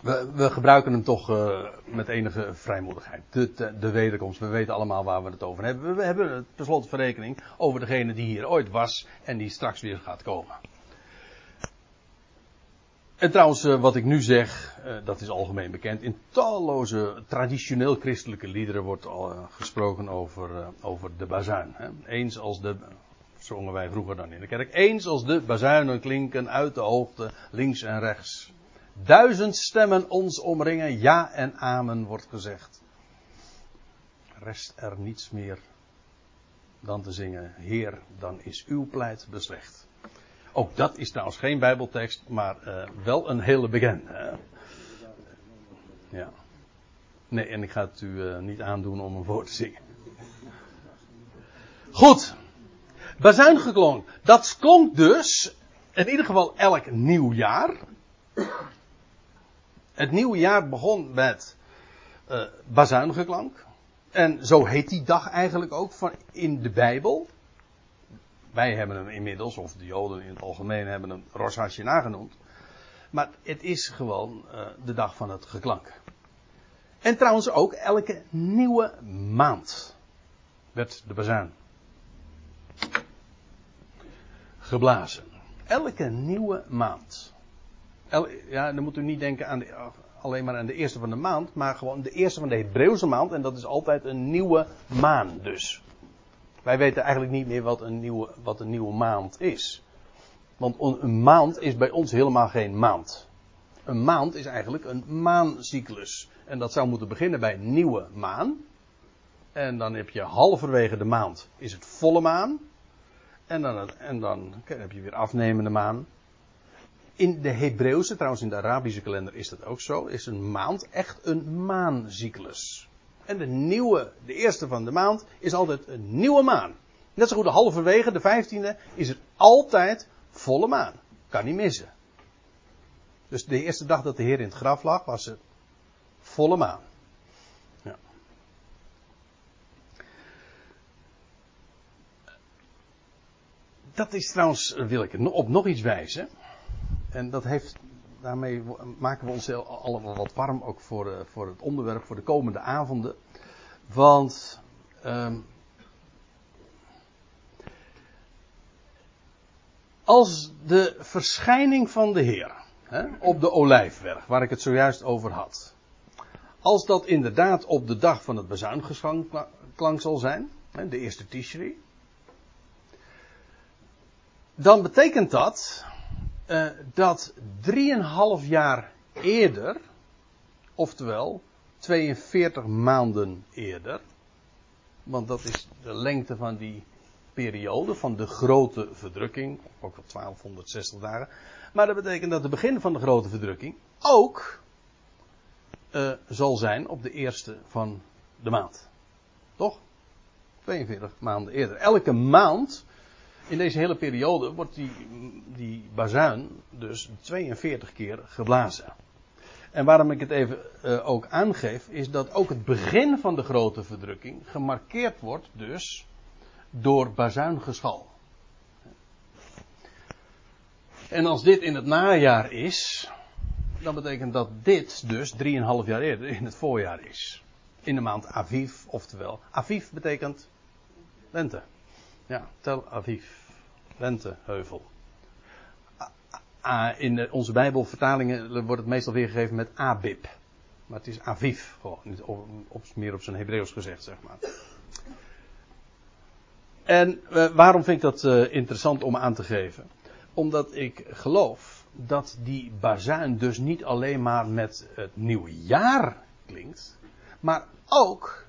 We, gebruiken hem toch uh, met enige vrijmoedigheid. De, de, de, wederkomst. We weten allemaal waar we het over hebben. We hebben het tenslotte verrekening over degene die hier ooit was en die straks weer gaat komen. En trouwens, uh, wat ik nu zeg, uh, dat is algemeen bekend. In talloze traditioneel christelijke liederen wordt al gesproken over, over de bazuin. Hè? Eens als de zongen wij vroeger dan in de kerk. Eens als de bazuinen klinken uit de hoogte, links en rechts. Duizend stemmen ons omringen, ja en amen wordt gezegd. Rest er niets meer dan te zingen, Heer, dan is uw pleit beslecht. Ook dat is trouwens geen bijbeltekst, maar uh, wel een hele bekende. Ja. Nee, en ik ga het u uh, niet aandoen om hem voor te zingen. Goed. Bazuin geklonk. Dat klonk dus, in ieder geval elk nieuw jaar. Het nieuwe jaar begon met uh, bazuingeklank. En zo heet die dag eigenlijk ook van in de Bijbel. Wij hebben hem inmiddels, of de Joden in het algemeen hebben hem Rosh Hashanah genoemd. Maar het is gewoon uh, de dag van het geklank. En trouwens ook elke nieuwe maand werd de bazuin geblazen. Elke nieuwe maand. Ja, dan moet u niet denken aan alleen maar aan de eerste van de maand, maar gewoon de eerste van de Hebreeuwse maand. En dat is altijd een nieuwe maan dus. Wij weten eigenlijk niet meer wat een nieuwe, wat een nieuwe maand is. Want een maand is bij ons helemaal geen maand. Een maand is eigenlijk een maancyclus. En dat zou moeten beginnen bij nieuwe maan. En dan heb je halverwege de maand is het volle maan. En dan, en dan heb je weer afnemende maan. In de Hebreeuwse, trouwens in de Arabische kalender is dat ook zo, is een maand echt een maancyclus. En de nieuwe, de eerste van de maand, is altijd een nieuwe maan. Net zo goed de halverwege, de vijftiende, is het altijd volle maan. Kan niet missen. Dus de eerste dag dat de Heer in het graf lag, was het volle maan. dat is trouwens, wil ik op nog iets wijzen. En dat heeft, daarmee maken we ons allemaal wat warm ook voor, eh, voor het onderwerp voor de komende avonden. Want um, als de verschijning van de Heer hè, op de olijfberg, waar ik het zojuist over had, als dat inderdaad op de dag van het bezuinigingsklank zal zijn, hè, de eerste Tishri, dan betekent dat uh, dat 3,5 jaar eerder, oftewel 42 maanden eerder, want dat is de lengte van die periode van de grote verdrukking, ook wel 1260 dagen, maar dat betekent dat het begin van de grote verdrukking ook uh, zal zijn op de eerste van de maand. Toch? 42 maanden eerder. Elke maand in deze hele periode wordt die, die bazuin dus 42 keer geblazen. En waarom ik het even uh, ook aangeef, is dat ook het begin van de grote verdrukking gemarkeerd wordt dus door bazuingeschal. En als dit in het najaar is, dan betekent dat dit dus 3,5 jaar eerder in het voorjaar is. In de maand Aviv, oftewel. Aviv betekent lente. Ja, Tel Aviv. Lenteheuvel. In onze Bijbelvertalingen wordt het meestal weergegeven met Abib. Maar het is Aviv, gewoon. Meer op zijn Hebreeuws gezegd, zeg maar. En uh, waarom vind ik dat uh, interessant om aan te geven? Omdat ik geloof dat die bazuin dus niet alleen maar met het nieuwe jaar klinkt, maar ook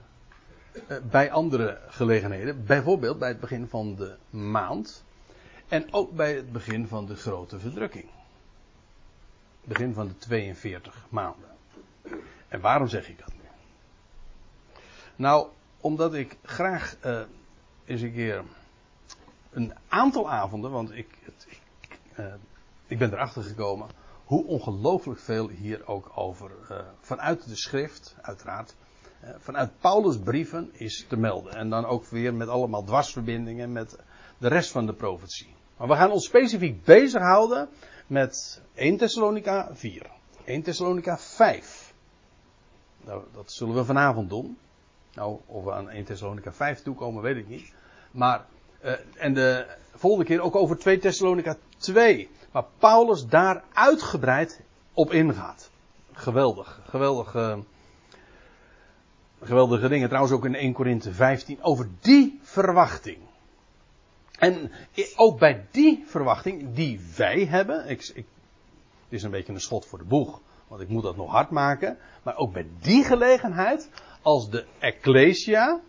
bij andere gelegenheden, bijvoorbeeld bij het begin van de maand en ook bij het begin van de grote verdrukking. Begin van de 42 maanden. En waarom zeg ik dat nu? Nou, omdat ik graag uh, eens een keer een aantal avonden, want ik, ik, uh, ik ben erachter gekomen hoe ongelooflijk veel hier ook over uh, vanuit de schrift, uiteraard, vanuit Paulus' brieven is te melden. En dan ook weer met allemaal dwarsverbindingen met de rest van de profetie. Maar we gaan ons specifiek bezighouden met 1 Thessalonica 4, 1 Thessalonica 5. Nou, dat zullen we vanavond doen. Nou, of we aan 1 Thessalonica 5 toekomen, weet ik niet. Maar, uh, en de volgende keer ook over 2 Thessalonica 2. Waar Paulus daar uitgebreid op ingaat. Geweldig, geweldig. Geweldige dingen. Trouwens ook in 1 Korinthe 15. Over die verwachting. En ook bij die verwachting die wij hebben. Ik, ik, het is een beetje een schot voor de boeg. Want ik moet dat nog hard maken. Maar ook bij die gelegenheid. Als de Ecclesia.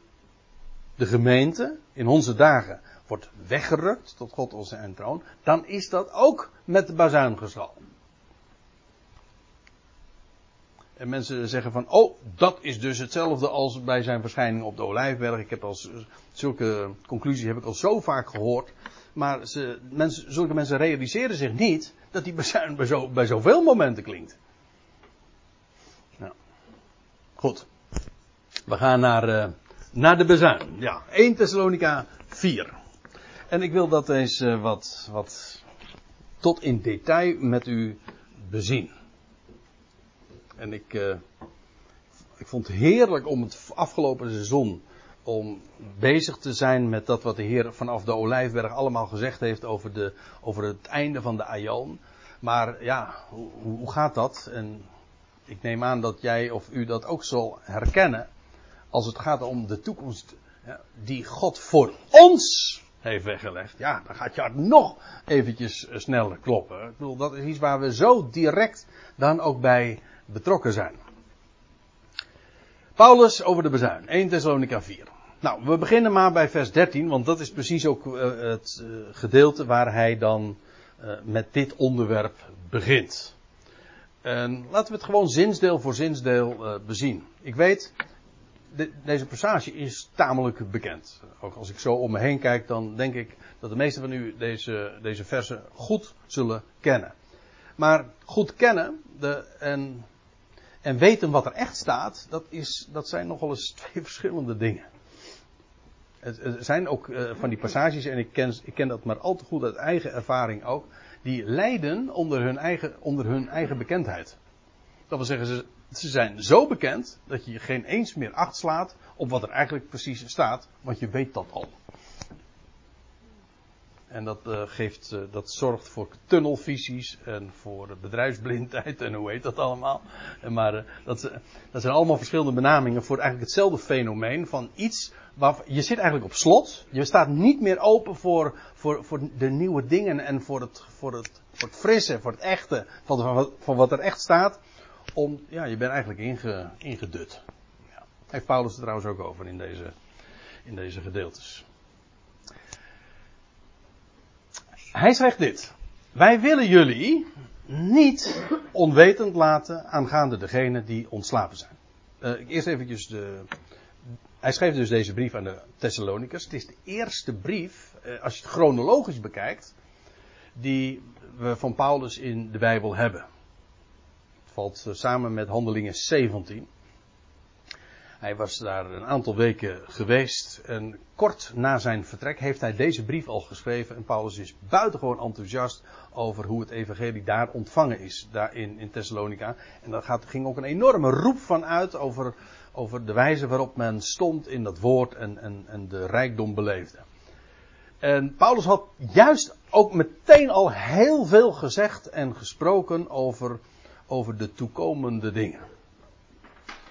De gemeente. In onze dagen. Wordt weggerukt tot God onze en troon. Dan is dat ook met de bazuingeschal. En mensen zeggen van, oh, dat is dus hetzelfde als bij zijn verschijning op de Olijfberg. Ik heb al zulke conclusies heb ik al zo vaak gehoord. Maar ze, mensen, zulke mensen realiseren zich niet dat die bezuin bij, zo, bij zoveel momenten klinkt. Nou, goed. We gaan naar, uh, naar de bezuin. Ja, 1 Thessalonica 4. En ik wil dat eens uh, wat, wat tot in detail met u bezien. En ik, uh, ik vond het heerlijk om het afgelopen seizoen om bezig te zijn met dat wat de Heer vanaf de Olijfberg allemaal gezegd heeft over, de, over het einde van de Aion. Maar ja, hoe, hoe gaat dat? En ik neem aan dat jij of u dat ook zal herkennen. Als het gaat om de toekomst ja, die God voor ons heeft weggelegd. Ja, dan gaat je hart nog eventjes sneller kloppen. Ik bedoel, dat is iets waar we zo direct dan ook bij betrokken zijn. Paulus over de bezuin. 1 Thessalonica 4. Nou, we beginnen maar bij vers 13, want dat is precies ook uh, het uh, gedeelte waar hij dan uh, met dit onderwerp begint. En laten we het gewoon zinsdeel voor zinsdeel bezien. Ik weet, de, deze passage is tamelijk bekend. Ook als ik zo om me heen kijk, dan denk ik dat de meesten van u deze, deze versen goed zullen kennen. Maar goed kennen de, en en weten wat er echt staat, dat, is, dat zijn nogal eens twee verschillende dingen. Er zijn ook uh, van die passages, en ik ken, ik ken dat maar al te goed uit eigen ervaring ook, die lijden onder hun eigen, onder hun eigen bekendheid. Dat wil zeggen, ze, ze zijn zo bekend dat je je geen eens meer acht slaat op wat er eigenlijk precies staat, want je weet dat al. En dat, uh, geeft, uh, dat zorgt voor tunnelvisies en voor bedrijfsblindheid en hoe heet dat allemaal. Maar uh, dat, dat zijn allemaal verschillende benamingen voor eigenlijk hetzelfde fenomeen van iets waar je zit eigenlijk op slot. Je staat niet meer open voor, voor, voor de nieuwe dingen en voor het, voor het, voor het frisse, voor het echte, van, van, van wat er echt staat. Om, ja, je bent eigenlijk inge, ingedut. Ja. Heeft Paulus er trouwens ook over in deze, in deze gedeeltes. Hij zegt dit. Wij willen jullie niet onwetend laten aangaande degene die ontslapen zijn. Uh, eerst eventjes de. Hij schreef dus deze brief aan de Thessalonicus. Het is de eerste brief, uh, als je het chronologisch bekijkt, die we van Paulus in de Bijbel hebben. Het valt uh, samen met Handelingen 17. Hij was daar een aantal weken geweest en kort na zijn vertrek heeft hij deze brief al geschreven. En Paulus is buitengewoon enthousiast over hoe het evangelie daar ontvangen is, daar in, Thessalonica. En daar gaat, ging ook een enorme roep van uit over, over de wijze waarop men stond in dat woord en, en, en de rijkdom beleefde. En Paulus had juist ook meteen al heel veel gezegd en gesproken over, over de toekomende dingen.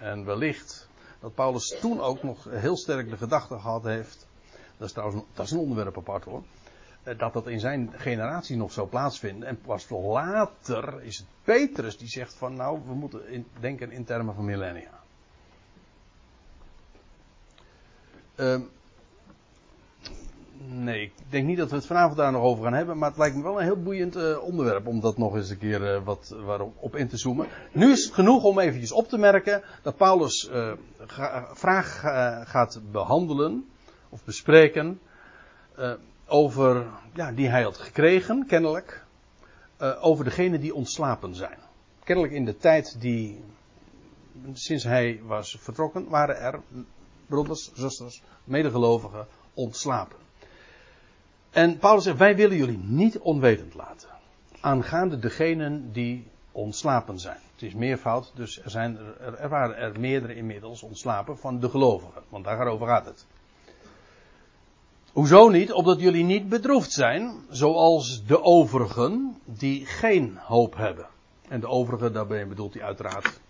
En wellicht dat Paulus toen ook nog heel sterk de gedachte gehad heeft. Dat is trouwens dat is een onderwerp apart hoor. Eh, dat dat in zijn generatie nog zou plaatsvinden. En pas later is het Petrus die zegt van nou, we moeten in, denken in termen van millennia. Um, nee, ik denk niet dat we het vanavond daar nog over gaan hebben. Maar het lijkt me wel een heel boeiend uh, onderwerp om dat nog eens een keer uh, wat waarop, op in te zoomen. Nu is het genoeg om eventjes op te merken dat Paulus ga, vraag gaat behandelen of bespreken over, ja, die hij had gekregen, kennelijk, over degenen die ontslapen zijn. Kennelijk in de tijd die, sinds hij was vertrokken, waren er broeders, zusters, medegelovigen ontslapen. En Paulus zegt, wij willen jullie niet onwetend laten. Aangaande degenen die ontslapen zijn. Het is meervoud, dus er, zijn, er, er waren er meerdere inmiddels ontslapen van de gelovigen. Want daarover gaat het. Hoezo niet? Opdat jullie niet bedroefd zijn, zoals de overigen die geen hoop hebben. En de overigen, daarbij bedoelt hij uiteraard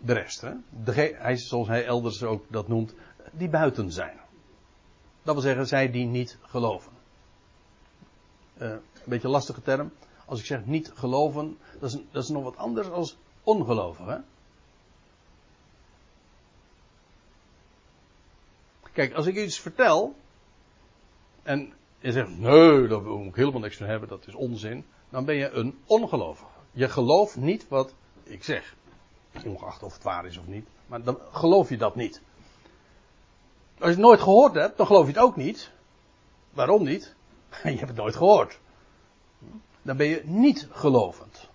de rest. Hè? Hij, zoals hij elders ook dat noemt, die buiten zijn. Dat wil zeggen, zij die niet geloven. Uh, een beetje een lastige term. Als ik zeg niet geloven, dat is, dat is nog wat anders dan ongeloven. Hè? Kijk, als ik iets vertel. En je zegt, nee, daar wil ik helemaal niks van hebben, dat is onzin. Dan ben je een ongelovige. Je gelooft niet wat ik zeg. Ongeacht of het waar is of niet. Maar dan geloof je dat niet. Als je het nooit gehoord hebt, dan geloof je het ook niet. Waarom niet? Je hebt het nooit gehoord. Dan ben je niet gelovend.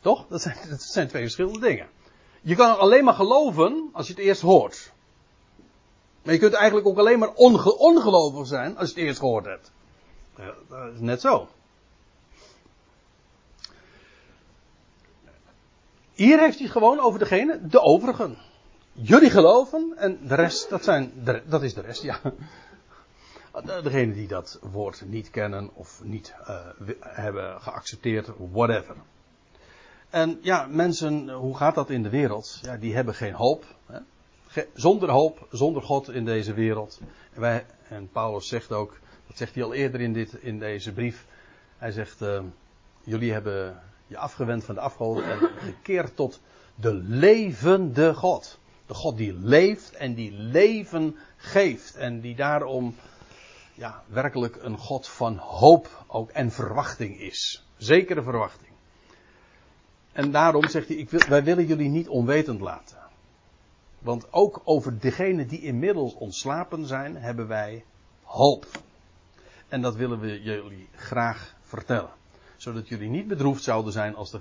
Toch? Dat zijn, dat zijn twee verschillende dingen. Je kan alleen maar geloven als je het eerst hoort. Maar je kunt eigenlijk ook alleen maar onge ongelovig zijn als je het eerst gehoord hebt. Ja, dat is net zo. Hier heeft hij het gewoon over degene, de overigen. Jullie geloven en de rest, dat, zijn dat is de rest, ja. Degene die dat woord niet kennen of niet uh, hebben geaccepteerd, whatever. En ja, mensen, hoe gaat dat in de wereld? Ja, die hebben geen hoop. Hè? Zonder hoop, zonder God in deze wereld. En, wij, en Paulus zegt ook, dat zegt hij al eerder in, dit, in deze brief. Hij zegt, uh, jullie hebben je afgewend van de afgoden en gekeerd tot de levende God. De God die leeft en die leven geeft. En die daarom ja, werkelijk een God van hoop ook en verwachting is. Zekere verwachting. En daarom zegt hij, ik wil, wij willen jullie niet onwetend laten. Want ook over degenen die inmiddels ontslapen zijn, hebben wij hoop. En dat willen we jullie graag vertellen. Zodat jullie niet bedroefd zouden zijn als, de,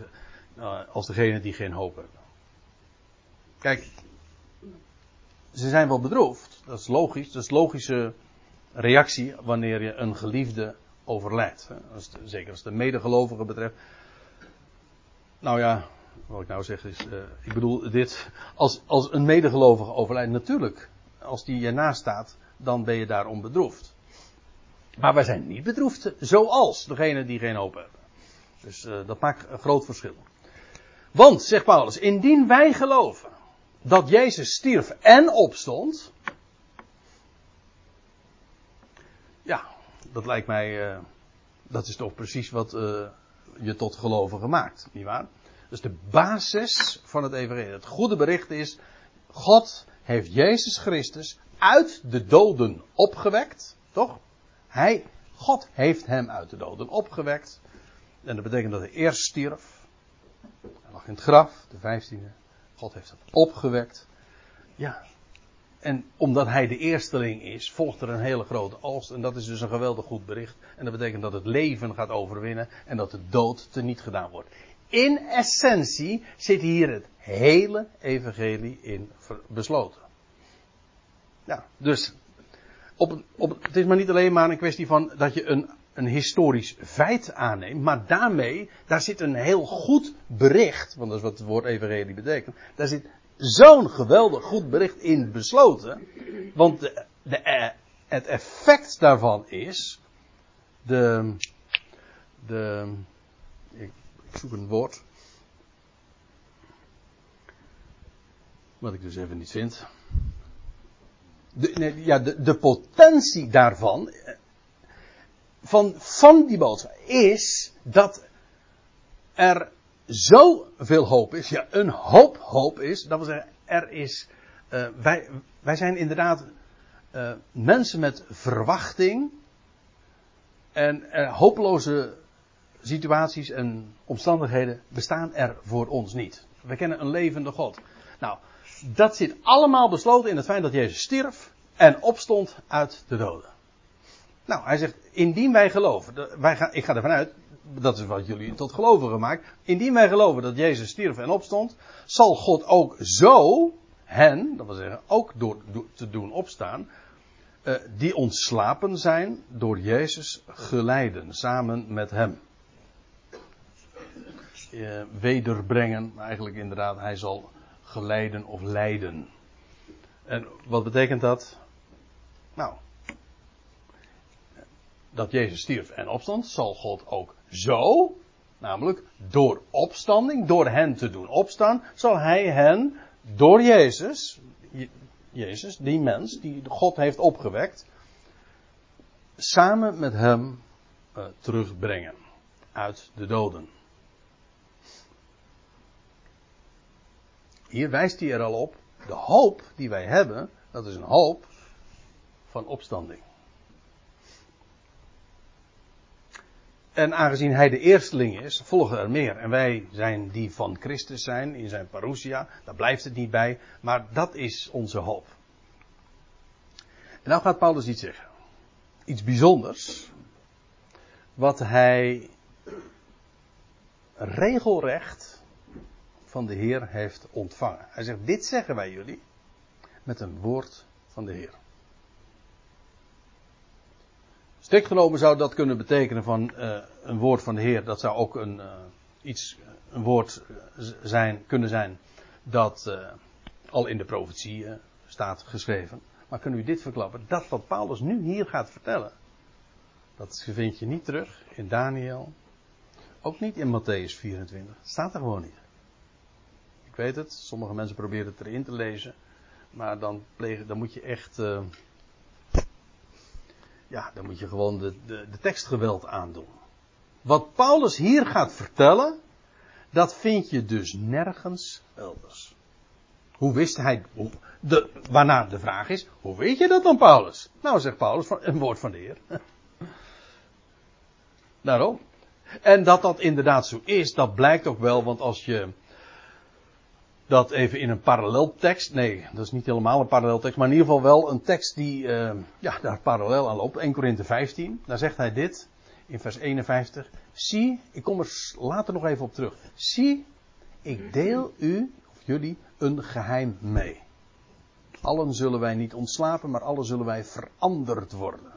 uh, als degenen die geen hoop hebben. Kijk, ze zijn wel bedroefd. Dat is logisch. Dat is logische reactie wanneer je een geliefde overlijdt. Zeker als de medegelovige betreft. Nou ja, wat ik nou zeg is, uh, ik bedoel dit, als, als een medegelovige overlijdt, natuurlijk, als die je naast staat, dan ben je daarom bedroefd. Maar wij zijn niet bedroefd, zoals degene die geen hoop hebben. Dus uh, dat maakt een groot verschil. Want, zegt Paulus, indien wij geloven dat Jezus stierf en opstond. Ja, dat lijkt mij. Uh, dat is toch precies wat uh, je tot gelovige maakt, nietwaar? Dus de basis van het evangelie. Het goede bericht is: God heeft Jezus Christus uit de doden opgewekt, toch? Hij, God heeft hem uit de doden opgewekt. En dat betekent dat hij eerst stierf. Hij lag in het graf, de vijftiende. God heeft hem opgewekt. Ja. En omdat hij de eersteling is, volgt er een hele grote oogst. En dat is dus een geweldig goed bericht. En dat betekent dat het leven gaat overwinnen en dat de dood teniet gedaan wordt. In essentie zit hier het hele evangelie in besloten. Ja, dus op, op, het is maar niet alleen maar een kwestie van dat je een een historisch feit aanneemt, maar daarmee, daar zit een heel goed bericht, want dat is wat het woord evangelie betekent, daar zit zo'n geweldig goed bericht in besloten, want de, de, het effect daarvan is. De. de ik, ik zoek een woord. Wat ik dus even niet vind. De, nee, ja, de, de potentie daarvan. Van, van die boodschap is dat er zoveel hoop is. Ja, een hoop hoop is. Dat wil zeggen, er is. Uh, wij, wij zijn inderdaad uh, mensen met verwachting. En uh, hopeloze situaties en omstandigheden bestaan er voor ons niet. We kennen een levende God. Nou, dat zit allemaal besloten in het feit dat Jezus stierf en opstond uit de doden. Nou, hij zegt, indien wij geloven, wij ik ga ervan uit, dat is wat jullie tot gelovigen maakt, indien wij geloven dat Jezus stierf en opstond, zal God ook zo hen, dat wil zeggen ook door, te doen opstaan, uh, die ontslapen zijn, door Jezus geleiden, samen met hem. Uh, wederbrengen, eigenlijk inderdaad, hij zal geleiden of leiden. En wat betekent dat? Nou, dat Jezus stierf en opstond, zal God ook zo, namelijk door opstanding, door hen te doen opstaan, zal hij hen door Jezus, Jezus, die mens die God heeft opgewekt, samen met hem uh, terugbrengen uit de doden. Hier wijst hij er al op, de hoop die wij hebben, dat is een hoop van opstanding. En aangezien hij de eersteling is, volgen er meer. En wij zijn die van Christus zijn in zijn parousia. Daar blijft het niet bij. Maar dat is onze hoop. En nou gaat Paulus iets zeggen. Iets bijzonders. Wat hij regelrecht van de Heer heeft ontvangen. Hij zegt, dit zeggen wij jullie met een woord van de Heer. Strikt genomen zou dat kunnen betekenen van uh, een woord van de Heer. Dat zou ook een, uh, iets, een woord zijn, kunnen zijn dat al in de profetie staat geschreven. Maar kunnen u dit verklappen? Dat wat Paulus nu hier gaat vertellen. Dat vind je niet terug in Daniel. Ook niet in Matthäus 24. Staat er gewoon niet. Ik weet het, sommige mensen proberen het erin te lezen. Maar dan, dan moet je echt ja, dan moet je gewoon de, de, de tekstgeweld aandoen. Wat Paulus hier gaat vertellen, dat vind je dus nergens elders. Hoe wist hij, hoe, de, de vraag is, hoe weet je dat dan Paulus? Nou, zegt Paulus, een woord van de Heer. Daarom. En dat dat inderdaad zo is, dat blijkt ook wel, want als je dat even in een paralleltekst. Nee, dat is niet helemaal een paralleltekst, maar in ieder geval wel een tekst die uh, ja, daar parallel aan loopt. 1 Korinthe 15. Daar zegt hij dit in vers 51. Zie, ik kom er later nog even op terug. Zie, ik deel u, of jullie, een geheim mee. Allen zullen wij niet ontslapen, maar allen zullen wij veranderd worden.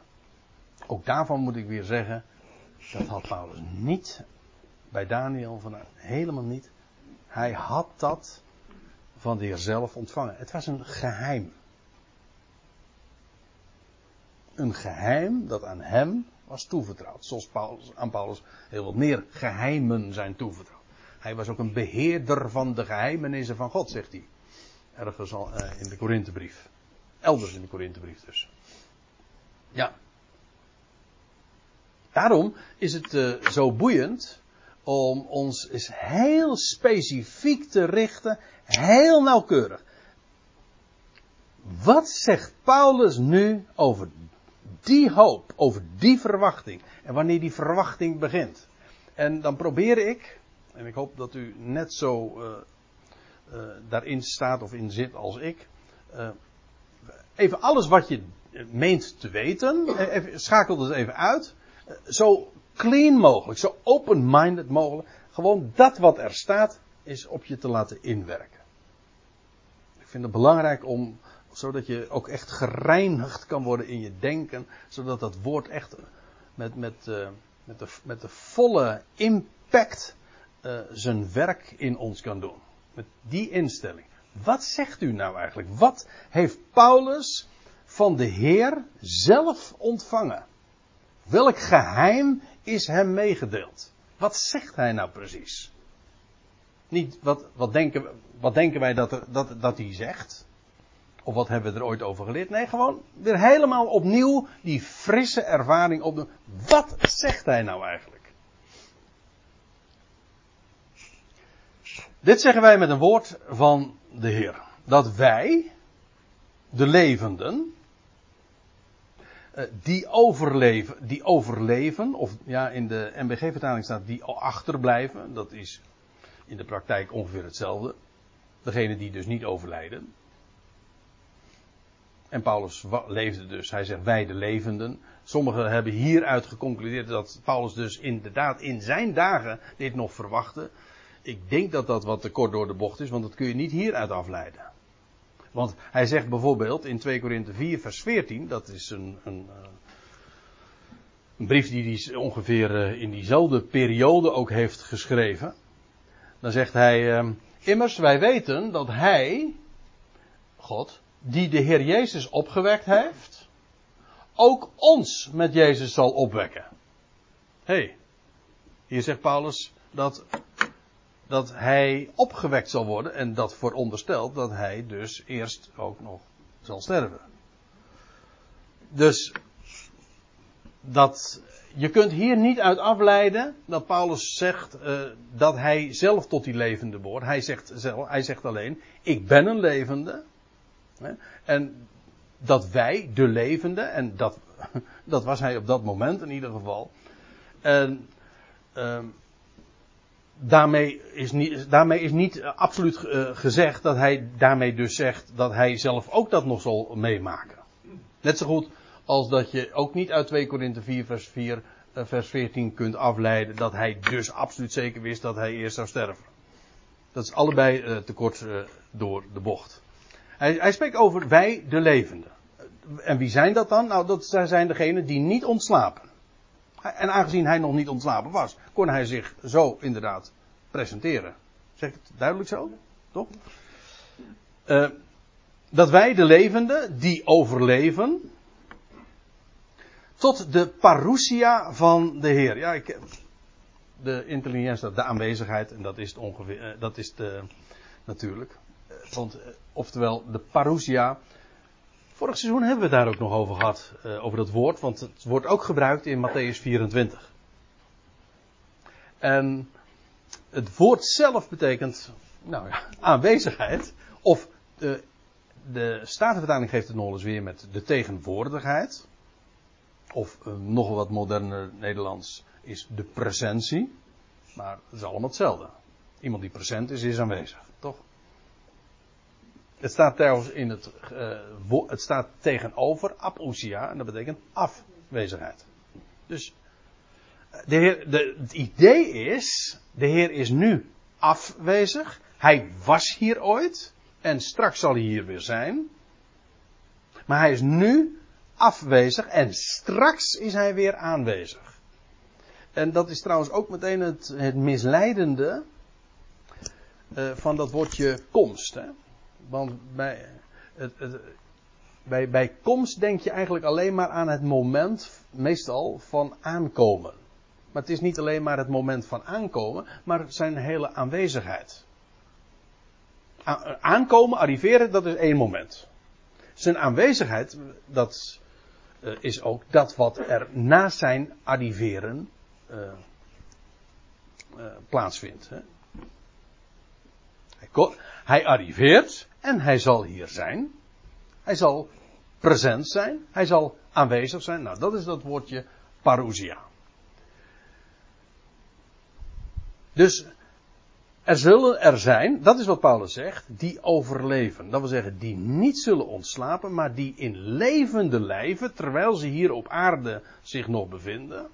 Ook daarvan moet ik weer zeggen, dat had Paulus niet bij Daniel vanuit. Helemaal niet. Hij had dat van de Heer zelf ontvangen. Het was een geheim. Een geheim dat aan hem was toevertrouwd. Zoals Paulus, aan Paulus heel wat meer geheimen zijn toevertrouwd. Hij was ook een beheerder van de geheimenissen van God, zegt hij. Ergens al uh, in de Korinthebrief. Elders in de Korinthebrief dus. Ja. Daarom is het uh, zo boeiend om ons eens heel specifiek te richten Heel nauwkeurig. Wat zegt Paulus nu over die hoop, over die verwachting? En wanneer die verwachting begint? En dan probeer ik, en ik hoop dat u net zo uh, uh, daarin staat of in zit als ik, uh, even alles wat je meent te weten, schakel het even uit, zo clean mogelijk, zo open-minded mogelijk, gewoon dat wat er staat, is op je te laten inwerken. Ik vind het belangrijk om, zodat je ook echt gereinigd kan worden in je denken, zodat dat woord echt met, met, uh, met, de, met de volle impact uh, zijn werk in ons kan doen. Met die instelling. Wat zegt u nou eigenlijk? Wat heeft Paulus van de Heer zelf ontvangen? Welk geheim is hem meegedeeld? Wat zegt hij nou precies? Niet wat, wat, denken, wat denken wij dat, dat, dat hij zegt? Of wat hebben we er ooit over geleerd? Nee, gewoon weer helemaal opnieuw die frisse ervaring opdoen. Wat zegt hij nou eigenlijk? Dit zeggen wij met een woord van de Heer. Dat wij, de levenden, die overleven, die overleven, of ja, in de MBG-vertaling staat die achterblijven, dat is in de praktijk ongeveer hetzelfde. Degene die dus niet overlijden. En Paulus leefde dus, hij zegt wij de levenden. Sommigen hebben hieruit geconcludeerd dat Paulus dus inderdaad in zijn dagen dit nog verwachtte. Ik denk dat dat wat te kort door de bocht is, want dat kun je niet hieruit afleiden. Want hij zegt bijvoorbeeld in 2 Korinthe 4 vers 14, dat is een, een, eh, een brief die hij ongeveer eh, in diezelfde periode ook heeft geschreven. Dan zegt hij, ehm, immers wij weten dat hij, God, die de Heer Jezus opgewekt heeft, ook ons met Jezus zal opwekken. Hé, hey, hier zegt Paulus dat, dat hij opgewekt zal worden en dat veronderstelt dat hij dus eerst ook nog zal sterven. Dus dat je kunt hier niet uit afleiden dat Paulus zegt uh, dat hij zelf tot die levende behoort. Hij zegt, zelf, hij zegt alleen, ik ben een levende. Hè? En dat wij, de levende, en dat, dat was hij op dat moment in ieder geval. En uh, daarmee, is niet, daarmee is niet absoluut uh, gezegd dat hij daarmee dus zegt dat hij zelf ook dat nog zal meemaken. Net zo goed als dat je ook niet uit 2 Korinthe 4 vers 4 uh, vers 14 kunt afleiden dat hij dus absoluut zeker wist dat hij eerst zou sterven. Dat is allebei te kort uh, door de bocht. Hij, hij, spreekt over wij de levenden. En wie zijn dat dan? Nou, dat zijn degenen die niet ontslapen. En aangezien hij nog niet ontslapen was, kon hij zich zo inderdaad presenteren. Zeg ik het duidelijk zo? Toch? dat wij de levenden die overleven, tot de parousia van de Heer. Ja, ik, de intelligentie, de aanwezigheid, en dat is het ongeveer, eh, dat is de, natuurlijk. Eh, want, eh, oftewel, de parousia. Vorig seizoen hebben we het daar ook nog over gehad, over dat woord, want het wordt ook gebruikt in Matthäus 24. En het woord zelf betekent, nou ja, aanwezigheid, of de, de Statenvertaling geeft het nog eens weer met de tegenwoordigheid of nog wat moderner Nederlands is de presentie. Maar het is allemaal hetzelfde. Iemand die present is, is aanwezig? Het staat trouwens in het, uh, het staat tegenover apousia en dat betekent afwezigheid. Dus de heer, de, het idee is, de Heer is nu afwezig. Hij was hier ooit en straks zal hij hier weer zijn. Maar hij is nu afwezig en straks is hij weer aanwezig. En dat is trouwens ook meteen het, het misleidende uh, van dat woordje komst. Hè? Want bij, bij, bij komst denk je eigenlijk alleen maar aan het moment, meestal, van aankomen. Maar het is niet alleen maar het moment van aankomen, maar zijn hele aanwezigheid. Aankomen, arriveren, dat is één moment. Zijn aanwezigheid, dat uh, is ook dat wat er na zijn arriveren uh, uh, plaatsvindt. Hè. Hij, arriveert en hij zal hier zijn. Hij zal present zijn. Hij zal aanwezig zijn. Nou, dat is dat woordje parousia. Dus er zullen er zijn, dat is wat Paulus zegt, die overleven. Dat wil zeggen, die niet zullen ontslapen, maar die in levende lijven, terwijl ze hier op aarde zich nog bevinden,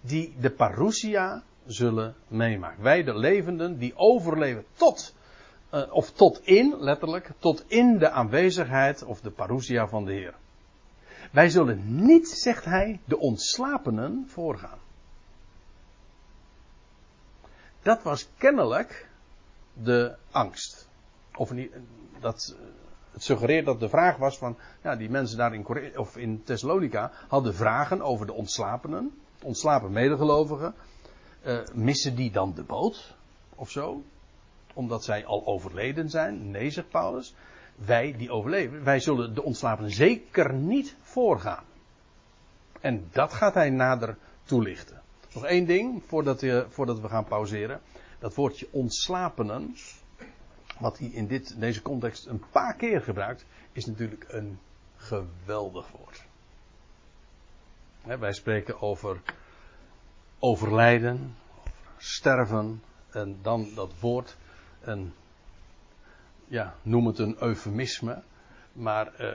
die de parousia zullen meemaken. Wij de levenden die overleven tot, uh, of tot in, letterlijk, tot in de aanwezigheid of de parousia van de Heer. Wij zullen niet, zegt hij, de ontslapenen voorgaan. Dat was kennelijk de angst. Of niet, dat, het suggereert dat de vraag was van, ja, die mensen daar in, Corinthe, of in Thessalonica hadden vragen over de ontslapenen, ontslapen medegelovigen. Uh, missen die dan de boot? Of zo? Omdat zij al overleden zijn? Nee, zegt Paulus. Wij die overleven, wij zullen de ontslapenen zeker niet voorgaan. En dat gaat hij nader toelichten. Nog één ding voordat we, voordat we gaan pauzeren. Dat woordje ontslapenen, wat hij in dit, deze context een paar keer gebruikt, is natuurlijk een geweldig woord. wij spreken over overlijden, over sterven, en dan dat woord, een, ja, noem het een eufemisme, maar uh,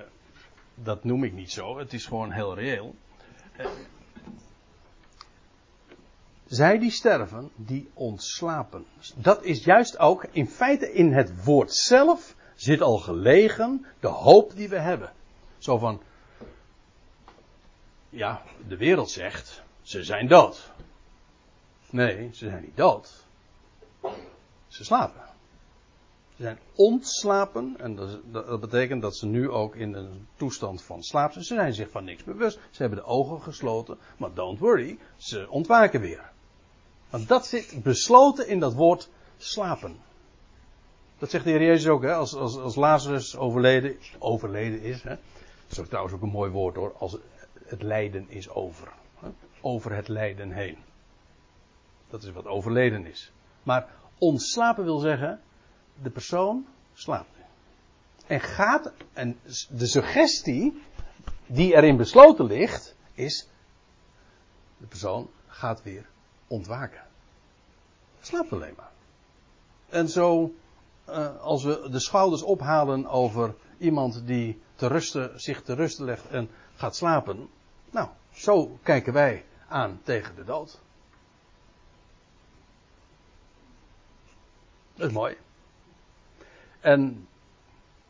dat noem ik niet zo, het is gewoon heel reëel. Uh, zij die sterven, die ontslapen. Dat is juist ook, in feite in het woord zelf zit al gelegen de hoop die we hebben. Zo van, ja, de wereld zegt, ze zijn dood. Nee, ze zijn niet dood. Ze slapen. Ze zijn ontslapen. En dat, dat, betekent dat ze nu ook in een toestand van slaap zijn. Ze zijn zich van niks bewust. Ze hebben de ogen gesloten. Maar don't worry, ze ontwaken weer. Want dat zit besloten in dat woord slapen. Dat zegt de Heer Jezus ook, hè? Als, als, als Lazarus overleden, overleden is. Hè? Dat is trouwens ook een mooi woord hoor. Als het lijden is over. Hè? Over het lijden heen. Dat is wat overleden is. Maar ontslapen wil zeggen, de persoon slaapt. En gaat, en de suggestie die erin besloten ligt, is, de persoon gaat weer ontwaken. Slaapt alleen maar. En zo, uh, als we de schouders ophalen over iemand die te rusten, zich te rusten legt en gaat slapen. Nou, zo kijken wij aan tegen de dood. Dat is mooi. En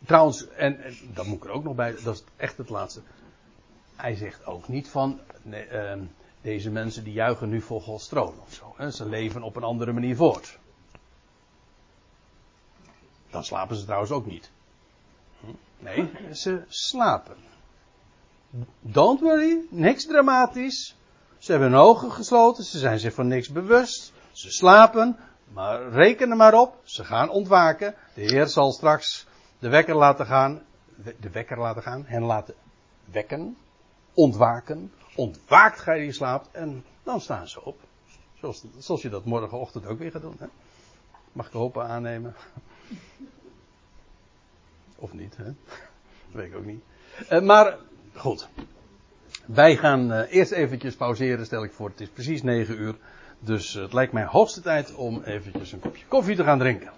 trouwens, en, dat moet ik er ook nog bij, dat is echt het laatste. Hij zegt ook niet van, uh, deze mensen die juichen nu voor Gods of zo. Hè? Ze leven op een andere manier voort. Dan slapen ze trouwens ook niet. Hm? Nee, ze slapen. Don't worry, niks dramatisch. Ze hebben hun ogen gesloten, ze zijn zich van niks bewust. Ze slapen, maar reken er maar op, ze gaan ontwaken. De Heer zal straks de wekker laten gaan, de wekker laten gaan, hen laten wekken, ontwaken, ontwaakt gij die slaapt en dan staan ze op. Zoals, zoals je dat morgenochtend ook weer gaat doen. Hè? Mag ik hopen aannemen? Of niet, hè? Dat weet ik ook niet. Uh, maar goed. Wij gaan uh, eerst eventjes pauzeren, stel ik voor. Het is precies 9 uur. Dus het lijkt mij hoogste tijd om eventjes een kopje koffie te gaan drinken.